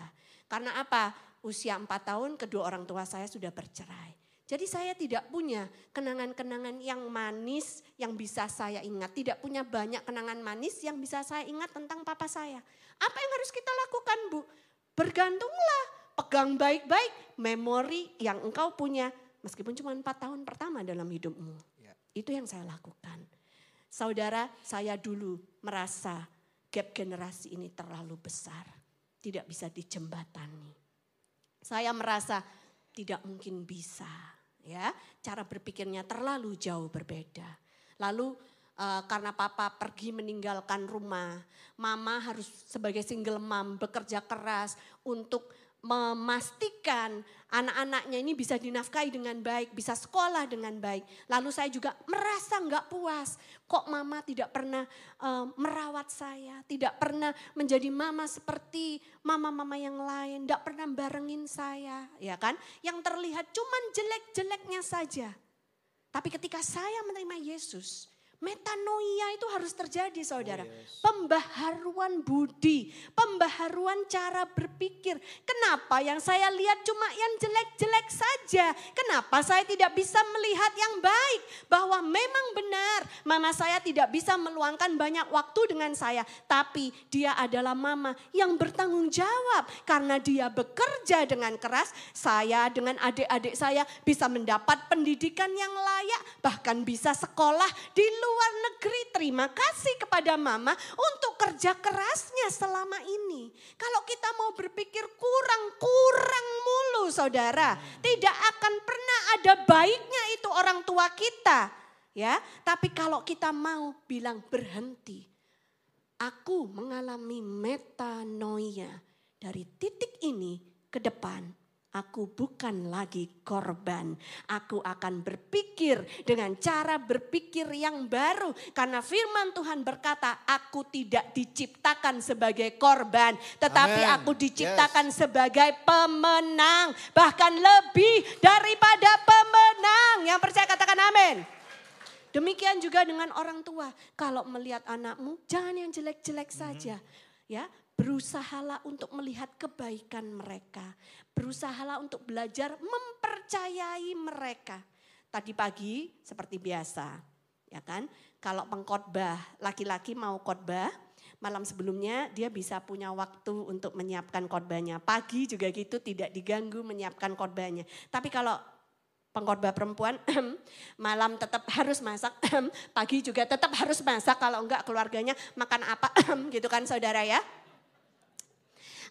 Karena apa? Usia 4 tahun kedua orang tua saya sudah bercerai. Jadi saya tidak punya kenangan-kenangan yang manis yang bisa saya ingat. Tidak punya banyak kenangan manis yang bisa saya ingat tentang papa saya. Apa yang harus kita lakukan Bu? Bergantunglah, pegang baik-baik memori yang engkau punya meskipun cuma empat tahun pertama dalam hidupmu. Itu yang saya lakukan. Saudara, saya dulu merasa gap generasi ini terlalu besar. Tidak bisa dijembatani. Saya merasa tidak mungkin bisa. Ya Cara berpikirnya terlalu jauh berbeda. Lalu uh, karena papa pergi meninggalkan rumah, mama harus sebagai single mom bekerja keras untuk memastikan anak-anaknya ini bisa dinafkahi dengan baik, bisa sekolah dengan baik. Lalu saya juga merasa nggak puas, kok mama tidak pernah uh, merawat saya, tidak pernah menjadi mama seperti mama-mama yang lain, tidak pernah barengin saya, ya kan? Yang terlihat cuman jelek-jeleknya saja. Tapi ketika saya menerima Yesus, Metanoia itu harus terjadi saudara. Oh, yes. Pembaharuan budi, pembaharuan cara berpikir. Kenapa yang saya lihat cuma yang jelek-jelek saja? Kenapa saya tidak bisa melihat yang baik? Bahwa memang benar mama saya tidak bisa meluangkan banyak waktu dengan saya. Tapi dia adalah mama yang bertanggung jawab. Karena dia bekerja dengan keras, saya dengan adik-adik saya bisa mendapat pendidikan yang layak. Bahkan bisa sekolah di luar luar negeri terima kasih kepada mama untuk kerja kerasnya selama ini. Kalau kita mau berpikir kurang-kurang mulu saudara. Tidak akan pernah ada baiknya itu orang tua kita. ya. Tapi kalau kita mau bilang berhenti. Aku mengalami metanoia dari titik ini ke depan Aku bukan lagi korban. Aku akan berpikir dengan cara berpikir yang baru. Karena firman Tuhan berkata, aku tidak diciptakan sebagai korban. Tetapi Amen. aku diciptakan yes. sebagai pemenang. Bahkan lebih daripada pemenang. Yang percaya katakan amin. Demikian juga dengan orang tua. Kalau melihat anakmu, jangan yang jelek-jelek mm-hmm. saja. Ya, berusahalah untuk melihat kebaikan mereka. Berusahalah untuk belajar mempercayai mereka. Tadi pagi seperti biasa, ya kan? Kalau pengkhotbah laki-laki mau khotbah, malam sebelumnya dia bisa punya waktu untuk menyiapkan khotbahnya. Pagi juga gitu tidak diganggu menyiapkan khotbahnya. Tapi kalau pengkhotbah perempuan malam tetap harus masak, pagi juga tetap harus masak kalau enggak keluarganya makan apa gitu kan saudara ya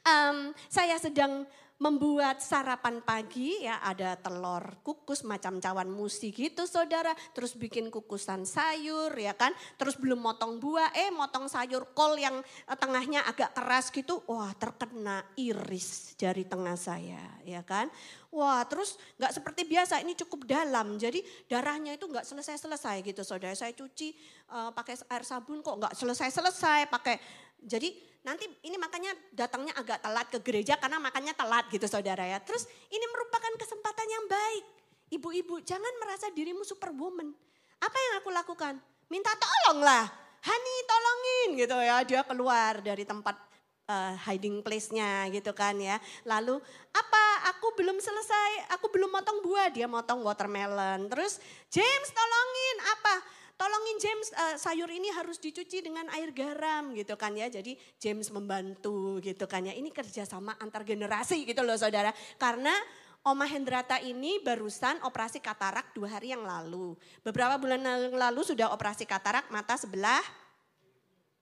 um, saya sedang membuat sarapan pagi ya ada telur kukus macam cawan musi gitu saudara. Terus bikin kukusan sayur ya kan. Terus belum motong buah eh motong sayur kol yang eh, tengahnya agak keras gitu. Wah terkena iris jari tengah saya ya kan. Wah terus nggak seperti biasa ini cukup dalam. Jadi darahnya itu nggak selesai selesai gitu saudara. Saya cuci uh, pakai air sabun kok nggak selesai selesai pakai jadi nanti ini makanya datangnya agak telat ke gereja karena makannya telat gitu saudara ya. Terus ini merupakan kesempatan yang baik. Ibu-ibu jangan merasa dirimu superwoman. Apa yang aku lakukan? Minta tolong lah. Hani tolongin gitu ya. Dia keluar dari tempat uh, hiding place-nya gitu kan ya. Lalu apa aku belum selesai, aku belum motong buah, dia motong watermelon. Terus James tolongin apa? Tolongin James uh, sayur ini harus dicuci dengan air garam gitu kan ya. Jadi James membantu gitu kan ya. Ini kerjasama antar generasi gitu loh saudara. Karena Oma Hendrata ini barusan operasi katarak dua hari yang lalu. Beberapa bulan yang lalu sudah operasi katarak mata sebelah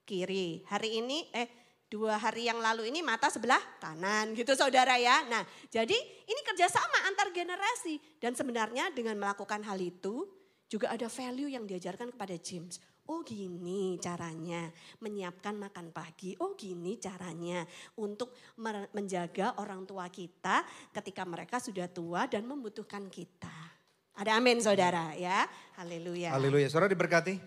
kiri. Hari ini eh dua hari yang lalu ini mata sebelah kanan gitu saudara ya. Nah jadi ini kerjasama antar generasi. Dan sebenarnya dengan melakukan hal itu juga ada value yang diajarkan kepada James. Oh gini caranya menyiapkan makan pagi. Oh gini caranya untuk menjaga orang tua kita ketika mereka sudah tua dan membutuhkan kita. Ada amin saudara ya. Haleluya. Haleluya. Saudara diberkati.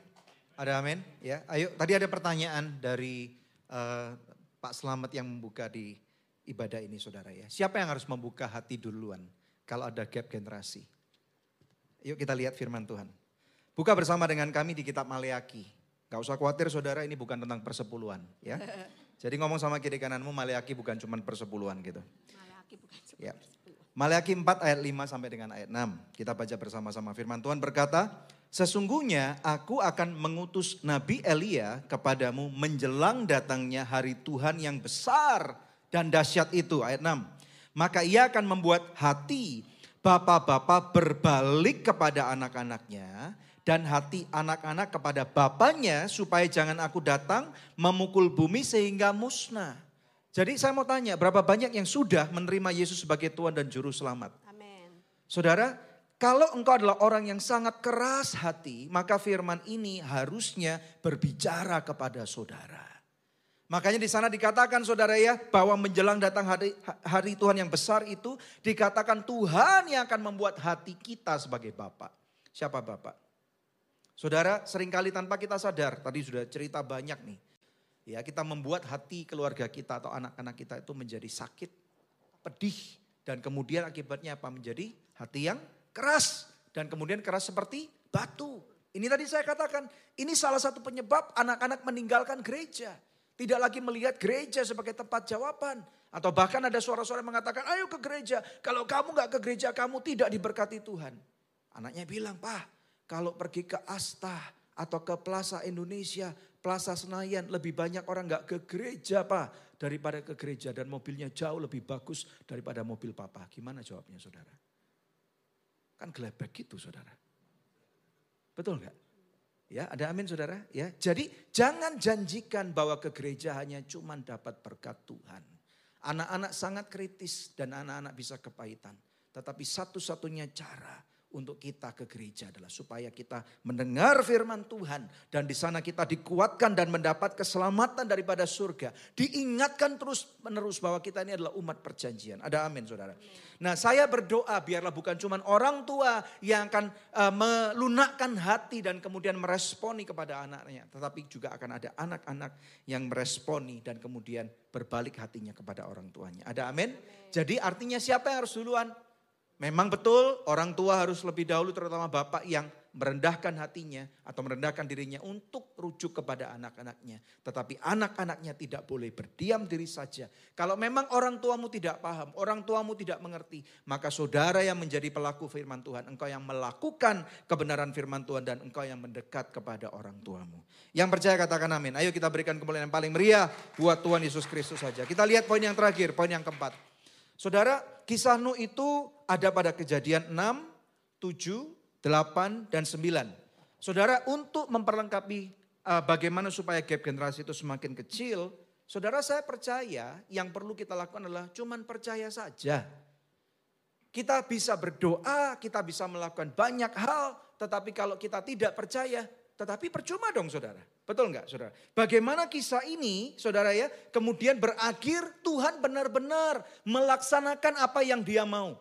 Ada amin ya. Ayo tadi ada pertanyaan dari uh, Pak Selamat yang membuka di ibadah ini saudara ya. Siapa yang harus membuka hati duluan kalau ada gap generasi? Yuk kita lihat firman Tuhan. Buka bersama dengan kami di kitab Maleaki. Gak usah khawatir saudara ini bukan tentang persepuluhan ya. Jadi ngomong sama kiri kananmu Maleaki bukan cuma persepuluhan gitu. Maleaki bukan cuma ya. Maleaki 4 ayat 5 sampai dengan ayat 6. Kita baca bersama-sama firman Tuhan berkata, Sesungguhnya aku akan mengutus Nabi Elia kepadamu menjelang datangnya hari Tuhan yang besar dan dahsyat itu. Ayat 6. Maka ia akan membuat hati bapak-bapak berbalik kepada anak-anaknya dan hati anak-anak kepada bapaknya supaya jangan aku datang memukul bumi sehingga musnah. Jadi saya mau tanya, berapa banyak yang sudah menerima Yesus sebagai Tuhan dan Juru Selamat? Amin. Saudara, kalau engkau adalah orang yang sangat keras hati, maka firman ini harusnya berbicara kepada saudara. Makanya di sana dikatakan saudara ya bahwa menjelang datang hari, hari Tuhan yang besar itu dikatakan Tuhan yang akan membuat hati kita sebagai Bapak. Siapa Bapak? Saudara sering kali tanpa kita sadar, tadi sudah cerita banyak nih. Ya kita membuat hati keluarga kita atau anak-anak kita itu menjadi sakit, pedih. Dan kemudian akibatnya apa? Menjadi hati yang keras. Dan kemudian keras seperti batu. Ini tadi saya katakan, ini salah satu penyebab anak-anak meninggalkan gereja. Tidak lagi melihat gereja sebagai tempat jawaban. Atau bahkan ada suara-suara mengatakan, ayo ke gereja. Kalau kamu gak ke gereja, kamu tidak diberkati Tuhan. Anaknya bilang, Pak, kalau pergi ke Asta atau ke Plaza Indonesia, Plaza Senayan, lebih banyak orang gak ke gereja, Pak. Daripada ke gereja dan mobilnya jauh lebih bagus daripada mobil Papa. Gimana jawabnya, saudara? Kan gelebek gitu, saudara. Betul nggak? Ya, ada amin saudara. Ya, jadi jangan janjikan bahwa ke gereja hanya cuma dapat berkat Tuhan. Anak-anak sangat kritis dan anak-anak bisa kepahitan. Tetapi satu-satunya cara untuk kita ke gereja adalah supaya kita mendengar firman Tuhan dan di sana kita dikuatkan dan mendapat keselamatan daripada surga. Diingatkan terus menerus bahwa kita ini adalah umat perjanjian. Ada amin Saudara. Nah, saya berdoa biarlah bukan cuma orang tua yang akan uh, melunakkan hati dan kemudian meresponi kepada anaknya, tetapi juga akan ada anak-anak yang meresponi dan kemudian berbalik hatinya kepada orang tuanya. Ada amin? amin. Jadi artinya siapa yang harus duluan? Memang betul orang tua harus lebih dahulu terutama bapak yang merendahkan hatinya atau merendahkan dirinya untuk rujuk kepada anak-anaknya. Tetapi anak-anaknya tidak boleh berdiam diri saja. Kalau memang orang tuamu tidak paham, orang tuamu tidak mengerti, maka saudara yang menjadi pelaku firman Tuhan, engkau yang melakukan kebenaran firman Tuhan dan engkau yang mendekat kepada orang tuamu. Yang percaya katakan amin. Ayo kita berikan kemuliaan yang paling meriah buat Tuhan Yesus Kristus saja. Kita lihat poin yang terakhir, poin yang keempat. Saudara, kisah Nuh itu ada pada kejadian 6, 7, 8, dan 9. Saudara, untuk memperlengkapi uh, bagaimana supaya gap generasi itu semakin kecil, saudara saya percaya yang perlu kita lakukan adalah cuman percaya saja. Kita bisa berdoa, kita bisa melakukan banyak hal, tetapi kalau kita tidak percaya, tetapi percuma dong saudara. Betul enggak saudara? Bagaimana kisah ini saudara ya kemudian berakhir Tuhan benar-benar melaksanakan apa yang dia mau.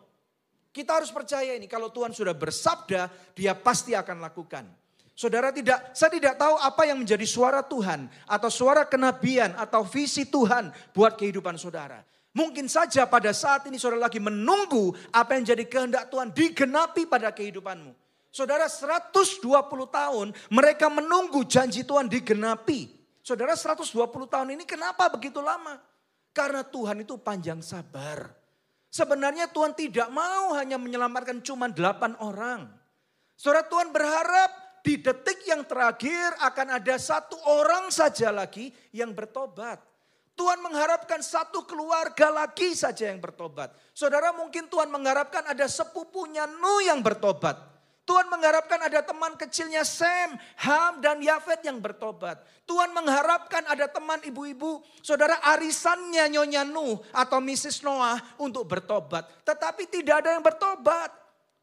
Kita harus percaya ini kalau Tuhan sudah bersabda dia pasti akan lakukan. Saudara tidak, saya tidak tahu apa yang menjadi suara Tuhan atau suara kenabian atau visi Tuhan buat kehidupan saudara. Mungkin saja pada saat ini saudara lagi menunggu apa yang jadi kehendak Tuhan digenapi pada kehidupanmu. Saudara 120 tahun mereka menunggu janji Tuhan digenapi. Saudara 120 tahun ini kenapa begitu lama? Karena Tuhan itu panjang sabar. Sebenarnya Tuhan tidak mau hanya menyelamatkan cuma 8 orang. Saudara Tuhan berharap di detik yang terakhir akan ada satu orang saja lagi yang bertobat. Tuhan mengharapkan satu keluarga lagi saja yang bertobat. Saudara mungkin Tuhan mengharapkan ada sepupunya Nuh yang bertobat. Tuhan mengharapkan ada teman kecilnya Sam, Ham, dan Yafet yang bertobat. Tuhan mengharapkan ada teman ibu-ibu, saudara arisannya Nyonya Nuh atau Mrs. Noah untuk bertobat. Tetapi tidak ada yang bertobat.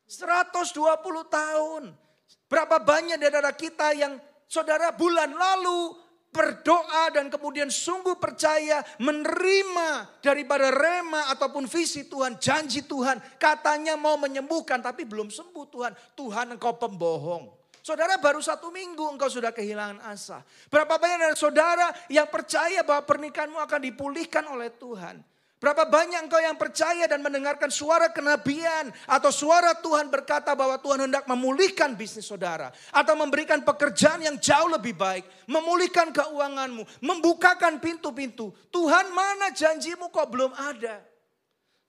120 tahun. Berapa banyak dari kita yang saudara bulan lalu berdoa dan kemudian sungguh percaya menerima daripada rema ataupun visi Tuhan, janji Tuhan. Katanya mau menyembuhkan tapi belum sembuh Tuhan. Tuhan engkau pembohong. Saudara baru satu minggu engkau sudah kehilangan asa. Berapa banyak dari saudara yang percaya bahwa pernikahanmu akan dipulihkan oleh Tuhan. Berapa banyak engkau yang percaya dan mendengarkan suara kenabian atau suara Tuhan berkata bahwa Tuhan hendak memulihkan bisnis saudara atau memberikan pekerjaan yang jauh lebih baik, memulihkan keuanganmu, membukakan pintu-pintu. Tuhan mana janjimu kok belum ada?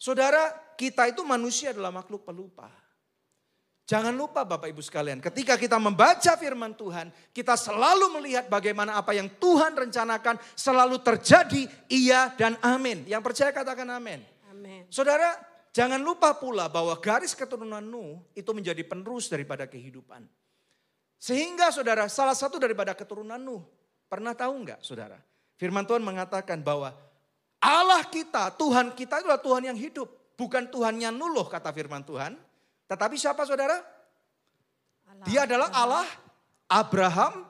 Saudara, kita itu manusia adalah makhluk pelupa. Jangan lupa Bapak Ibu sekalian, ketika kita membaca firman Tuhan, kita selalu melihat bagaimana apa yang Tuhan rencanakan selalu terjadi iya dan amin. Yang percaya katakan amin. Amin. Saudara, jangan lupa pula bahwa garis keturunan Nuh itu menjadi penerus daripada kehidupan. Sehingga saudara, salah satu daripada keturunan Nuh, pernah tahu enggak saudara? Firman Tuhan mengatakan bahwa Allah kita, Tuhan kita adalah Tuhan yang hidup. Bukan Tuhannya Nuh loh kata firman Tuhan. Tetapi siapa saudara? Allah, Dia adalah Allah Abraham,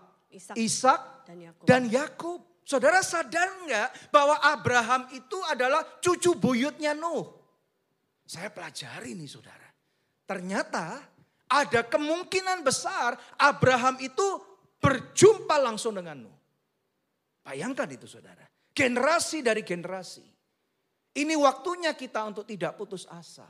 Ishak, dan Yakub. Saudara sadar nggak bahwa Abraham itu adalah cucu buyutnya Nuh? Saya pelajari nih saudara. Ternyata ada kemungkinan besar Abraham itu berjumpa langsung dengan Nuh. Bayangkan itu saudara. Generasi dari generasi. Ini waktunya kita untuk tidak putus asa.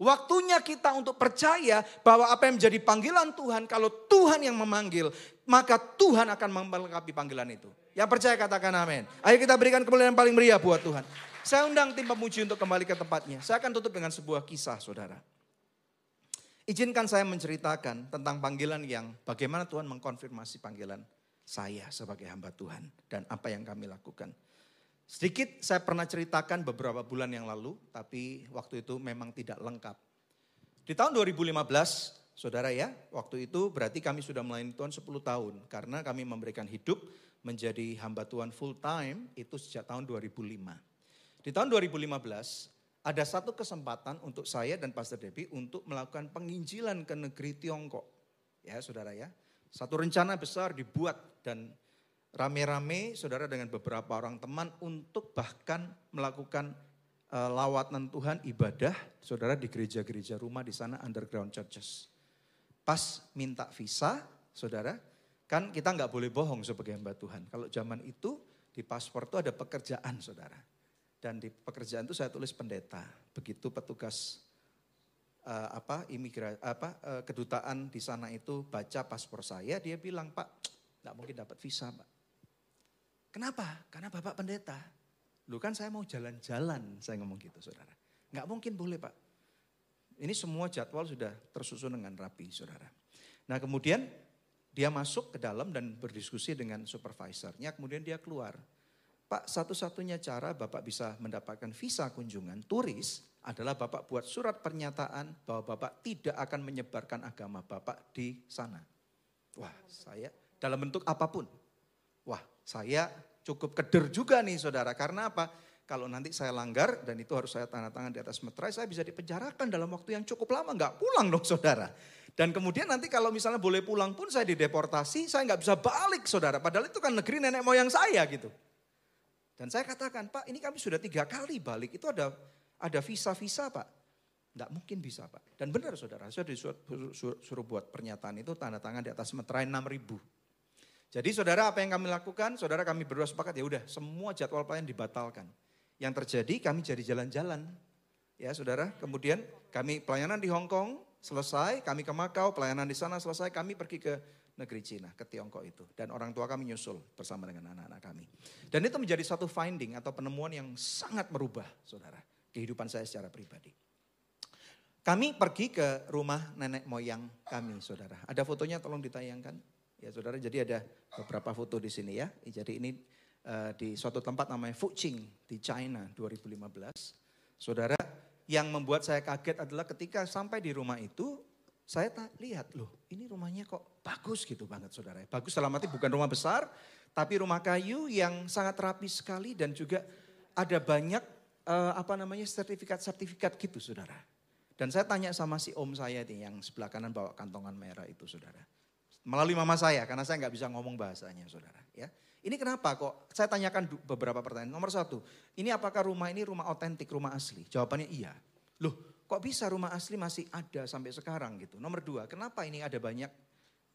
Waktunya kita untuk percaya bahwa apa yang menjadi panggilan Tuhan, kalau Tuhan yang memanggil, maka Tuhan akan melengkapi panggilan itu. Yang percaya katakan amin. Ayo kita berikan kemuliaan paling meriah buat Tuhan. Saya undang tim pemuji untuk kembali ke tempatnya. Saya akan tutup dengan sebuah kisah saudara. Izinkan saya menceritakan tentang panggilan yang bagaimana Tuhan mengkonfirmasi panggilan saya sebagai hamba Tuhan dan apa yang kami lakukan. Sedikit saya pernah ceritakan beberapa bulan yang lalu, tapi waktu itu memang tidak lengkap. Di tahun 2015, saudara ya, waktu itu berarti kami sudah melayani Tuhan 10 tahun. Karena kami memberikan hidup menjadi hamba Tuhan full time itu sejak tahun 2005. Di tahun 2015 ada satu kesempatan untuk saya dan Pastor Debbie untuk melakukan penginjilan ke negeri Tiongkok. Ya saudara ya, satu rencana besar dibuat dan rame-rame saudara dengan beberapa orang teman untuk bahkan melakukan uh, lawatan Tuhan ibadah saudara di gereja-gereja rumah di sana underground churches. Pas minta visa saudara, Kan kita nggak boleh bohong sebagai hamba Tuhan. Kalau zaman itu di paspor itu ada pekerjaan saudara. Dan di pekerjaan itu saya tulis pendeta. Begitu petugas uh, apa imigrasi apa uh, kedutaan di sana itu baca paspor saya, dia bilang Pak, nggak mungkin dapat visa Pak. Kenapa? Karena Bapak pendeta. Lu kan saya mau jalan-jalan, saya ngomong gitu saudara. Nggak mungkin boleh Pak. Ini semua jadwal sudah tersusun dengan rapi saudara. Nah kemudian dia masuk ke dalam dan berdiskusi dengan supervisornya, kemudian dia keluar. Pak, satu-satunya cara Bapak bisa mendapatkan visa kunjungan turis adalah Bapak buat surat pernyataan bahwa Bapak tidak akan menyebarkan agama Bapak di sana. Wah, saya dalam bentuk apa pun. Wah, saya cukup keder juga nih saudara. Karena apa? Kalau nanti saya langgar dan itu harus saya tanda tangan di atas meterai, saya bisa dipenjarakan dalam waktu yang cukup lama. Nggak pulang dong saudara. Dan kemudian nanti kalau misalnya boleh pulang pun saya dideportasi, saya nggak bisa balik saudara. Padahal itu kan negeri nenek moyang saya gitu. Dan saya katakan, Pak ini kami sudah tiga kali balik, itu ada ada visa-visa Pak. Nggak mungkin bisa Pak. Dan benar saudara, saya disuruh suruh buat pernyataan itu tanda tangan di atas meterai 6 ribu. Jadi saudara apa yang kami lakukan, saudara kami berdua sepakat ya udah semua jadwal pelayan dibatalkan. Yang terjadi kami jadi jalan-jalan. Ya saudara, kemudian kami pelayanan di Hong Kong, selesai, kami ke Makau, pelayanan di sana selesai, kami pergi ke negeri Cina, ke Tiongkok itu. Dan orang tua kami nyusul bersama dengan anak-anak kami. Dan itu menjadi satu finding atau penemuan yang sangat merubah, saudara, kehidupan saya secara pribadi. Kami pergi ke rumah nenek moyang kami, saudara. Ada fotonya tolong ditayangkan. Ya saudara, jadi ada beberapa foto di sini ya. Jadi ini uh, di suatu tempat namanya Fuqing di China 2015. Saudara, yang membuat saya kaget adalah ketika sampai di rumah itu, saya tak lihat loh ini rumahnya kok bagus gitu banget saudara. Bagus dalam arti bukan rumah besar, tapi rumah kayu yang sangat rapi sekali dan juga ada banyak uh, apa namanya sertifikat-sertifikat gitu saudara. Dan saya tanya sama si om saya nih yang sebelah kanan bawa kantongan merah itu saudara. Melalui mama saya karena saya nggak bisa ngomong bahasanya saudara ya. Ini kenapa kok? Saya tanyakan beberapa pertanyaan. Nomor satu, ini apakah rumah ini rumah otentik, rumah asli? Jawabannya iya. Loh, kok bisa rumah asli masih ada sampai sekarang gitu? Nomor dua, kenapa ini ada banyak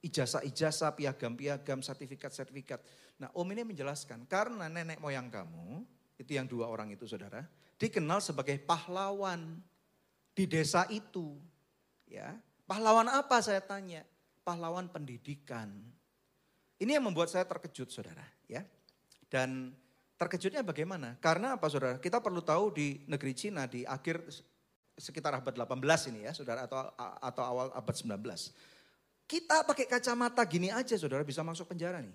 ijazah-ijazah, piagam-piagam, sertifikat-sertifikat? Nah, Om ini menjelaskan, karena nenek moyang kamu, itu yang dua orang itu saudara, dikenal sebagai pahlawan di desa itu. Ya, pahlawan apa saya tanya? Pahlawan pendidikan. Ini yang membuat saya terkejut saudara ya. Dan terkejutnya bagaimana? Karena apa saudara? Kita perlu tahu di negeri Cina di akhir sekitar abad 18 ini ya saudara atau atau awal abad 19. Kita pakai kacamata gini aja saudara bisa masuk penjara nih.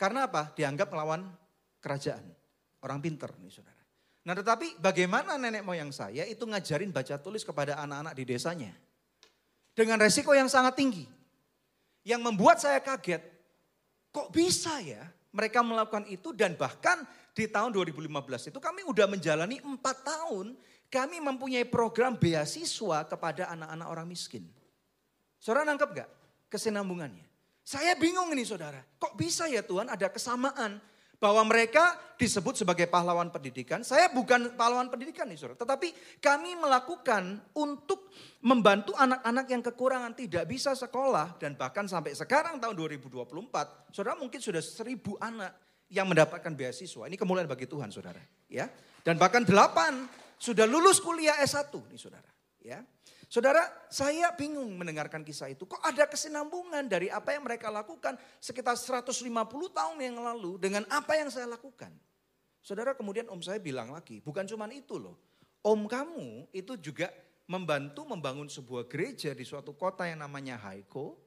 Karena apa? Dianggap melawan kerajaan. Orang pinter nih saudara. Nah tetapi bagaimana nenek moyang saya itu ngajarin baca tulis kepada anak-anak di desanya. Dengan resiko yang sangat tinggi. Yang membuat saya kaget Kok bisa ya mereka melakukan itu dan bahkan di tahun 2015 itu kami udah menjalani empat tahun kami mempunyai program beasiswa kepada anak-anak orang miskin. Saudara nangkep gak kesinambungannya? Saya bingung ini saudara, kok bisa ya Tuhan ada kesamaan Bahwa mereka disebut sebagai pahlawan pendidikan. Saya bukan pahlawan pendidikan nih saudara. Tetapi kami melakukan untuk membantu anak-anak yang kekurangan tidak bisa sekolah. Dan bahkan sampai sekarang tahun 2024. Saudara mungkin sudah seribu anak yang mendapatkan beasiswa. Ini kemuliaan bagi Tuhan saudara. ya Dan bahkan delapan sudah lulus kuliah S1 nih saudara. ya Saudara, saya bingung mendengarkan kisah itu. Kok ada kesinambungan dari apa yang mereka lakukan sekitar 150 tahun yang lalu dengan apa yang saya lakukan. Saudara, kemudian om saya bilang lagi, bukan cuma itu loh. Om kamu itu juga membantu membangun sebuah gereja di suatu kota yang namanya Haiko.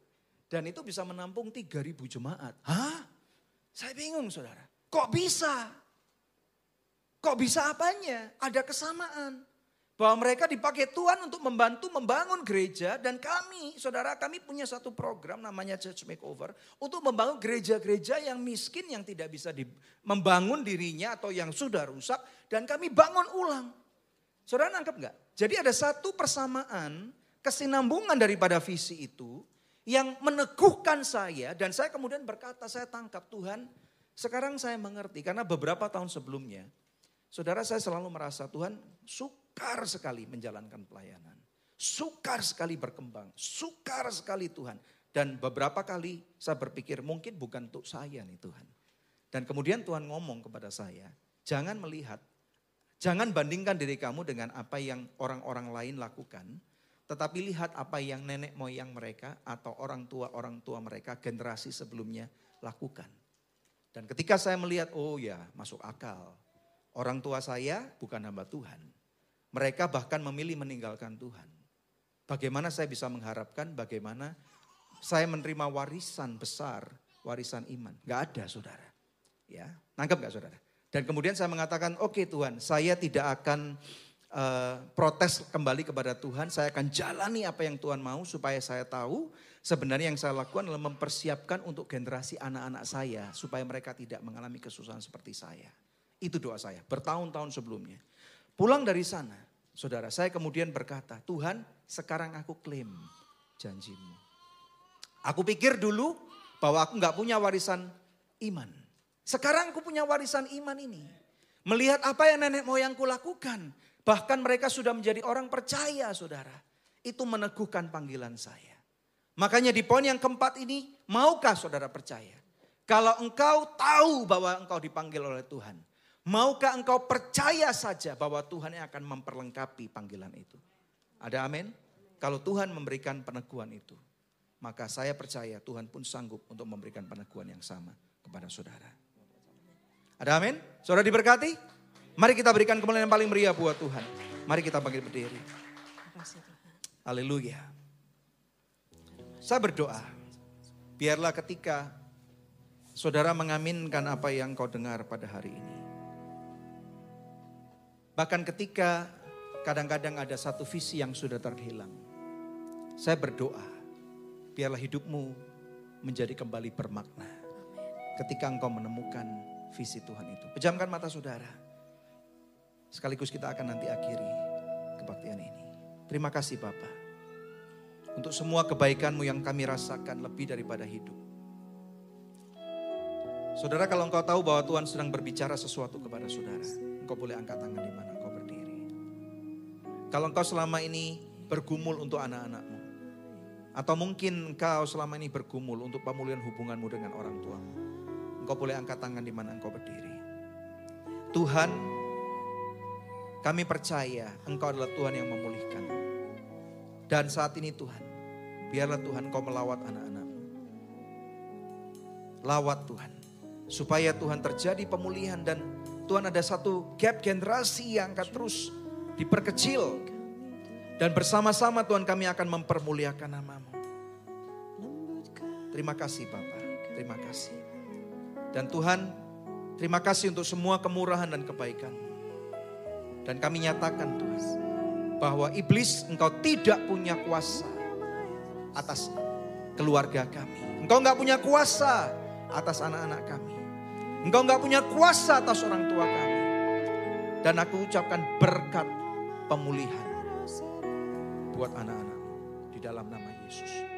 Dan itu bisa menampung 3000 jemaat. Hah? Saya bingung saudara. Kok bisa? Kok bisa apanya? Ada kesamaan bahwa mereka dipakai Tuhan untuk membantu membangun gereja dan kami, saudara kami punya satu program namanya Church Makeover untuk membangun gereja-gereja yang miskin yang tidak bisa di, membangun dirinya atau yang sudah rusak dan kami bangun ulang. Saudara nangkep nggak? Jadi ada satu persamaan kesinambungan daripada visi itu yang meneguhkan saya dan saya kemudian berkata saya tangkap Tuhan sekarang saya mengerti karena beberapa tahun sebelumnya saudara saya selalu merasa Tuhan suka sukar sekali menjalankan pelayanan. Sukar sekali berkembang, sukar sekali Tuhan. Dan beberapa kali saya berpikir mungkin bukan untuk saya nih Tuhan. Dan kemudian Tuhan ngomong kepada saya, jangan melihat, jangan bandingkan diri kamu dengan apa yang orang-orang lain lakukan. Tetapi lihat apa yang nenek moyang mereka atau orang tua-orang tua mereka generasi sebelumnya lakukan. Dan ketika saya melihat, oh ya masuk akal. Orang tua saya bukan hamba Tuhan. Mereka bahkan memilih meninggalkan Tuhan. Bagaimana saya bisa mengharapkan bagaimana saya menerima warisan besar, warisan iman. Gak ada saudara. Ya, nangkep gak saudara? Dan kemudian saya mengatakan, oke okay, Tuhan, saya tidak akan uh, protes kembali kepada Tuhan. Saya akan jalani apa yang Tuhan mau supaya saya tahu sebenarnya yang saya lakukan adalah mempersiapkan untuk generasi anak-anak saya supaya mereka tidak mengalami kesusahan seperti saya. Itu doa saya bertahun-tahun sebelumnya. Pulang dari sana, saudara saya kemudian berkata, Tuhan sekarang aku klaim janjimu. Aku pikir dulu bahwa aku nggak punya warisan iman. Sekarang aku punya warisan iman ini. Melihat apa yang nenek moyangku lakukan. Bahkan mereka sudah menjadi orang percaya saudara. Itu meneguhkan panggilan saya. Makanya di poin yang keempat ini, maukah saudara percaya? Kalau engkau tahu bahwa engkau dipanggil oleh Tuhan. Maukah engkau percaya saja bahwa Tuhan yang akan memperlengkapi panggilan itu? Ada amin? Kalau Tuhan memberikan peneguhan itu, maka saya percaya Tuhan pun sanggup untuk memberikan peneguhan yang sama kepada saudara. Ada amin? Saudara diberkati? Mari kita berikan kemuliaan yang paling meriah buat Tuhan. Mari kita bangkit berdiri. Haleluya. Saya berdoa, biarlah ketika saudara mengaminkan apa yang kau dengar pada hari ini. Bahkan ketika kadang-kadang ada satu visi yang sudah terhilang. Saya berdoa, biarlah hidupmu menjadi kembali bermakna. Ketika engkau menemukan visi Tuhan itu. Pejamkan mata saudara. Sekaligus kita akan nanti akhiri kebaktian ini. Terima kasih Bapak. Untuk semua kebaikanmu yang kami rasakan lebih daripada hidup. Saudara kalau engkau tahu bahwa Tuhan sedang berbicara sesuatu kepada saudara. Engkau boleh angkat tangan di mana. Kalau engkau selama ini bergumul untuk anak-anakmu. Atau mungkin engkau selama ini bergumul untuk pemulihan hubunganmu dengan orang tuamu. Engkau boleh angkat tangan di mana engkau berdiri. Tuhan, kami percaya engkau adalah Tuhan yang memulihkan. Dan saat ini Tuhan, biarlah Tuhan engkau melawat anak-anakmu. Lawat Tuhan. Supaya Tuhan terjadi pemulihan dan Tuhan ada satu gap generasi yang akan terus diperkecil. Dan bersama-sama Tuhan kami akan mempermuliakan namamu. Terima kasih Bapak, terima kasih. Dan Tuhan, terima kasih untuk semua kemurahan dan kebaikan. Dan kami nyatakan Tuhan, bahwa iblis engkau tidak punya kuasa atas keluarga kami. Engkau enggak punya kuasa atas anak-anak kami. Engkau enggak punya kuasa atas orang tua kami. Dan aku ucapkan berkat pemulihan buat anak-anak di dalam nama Yesus.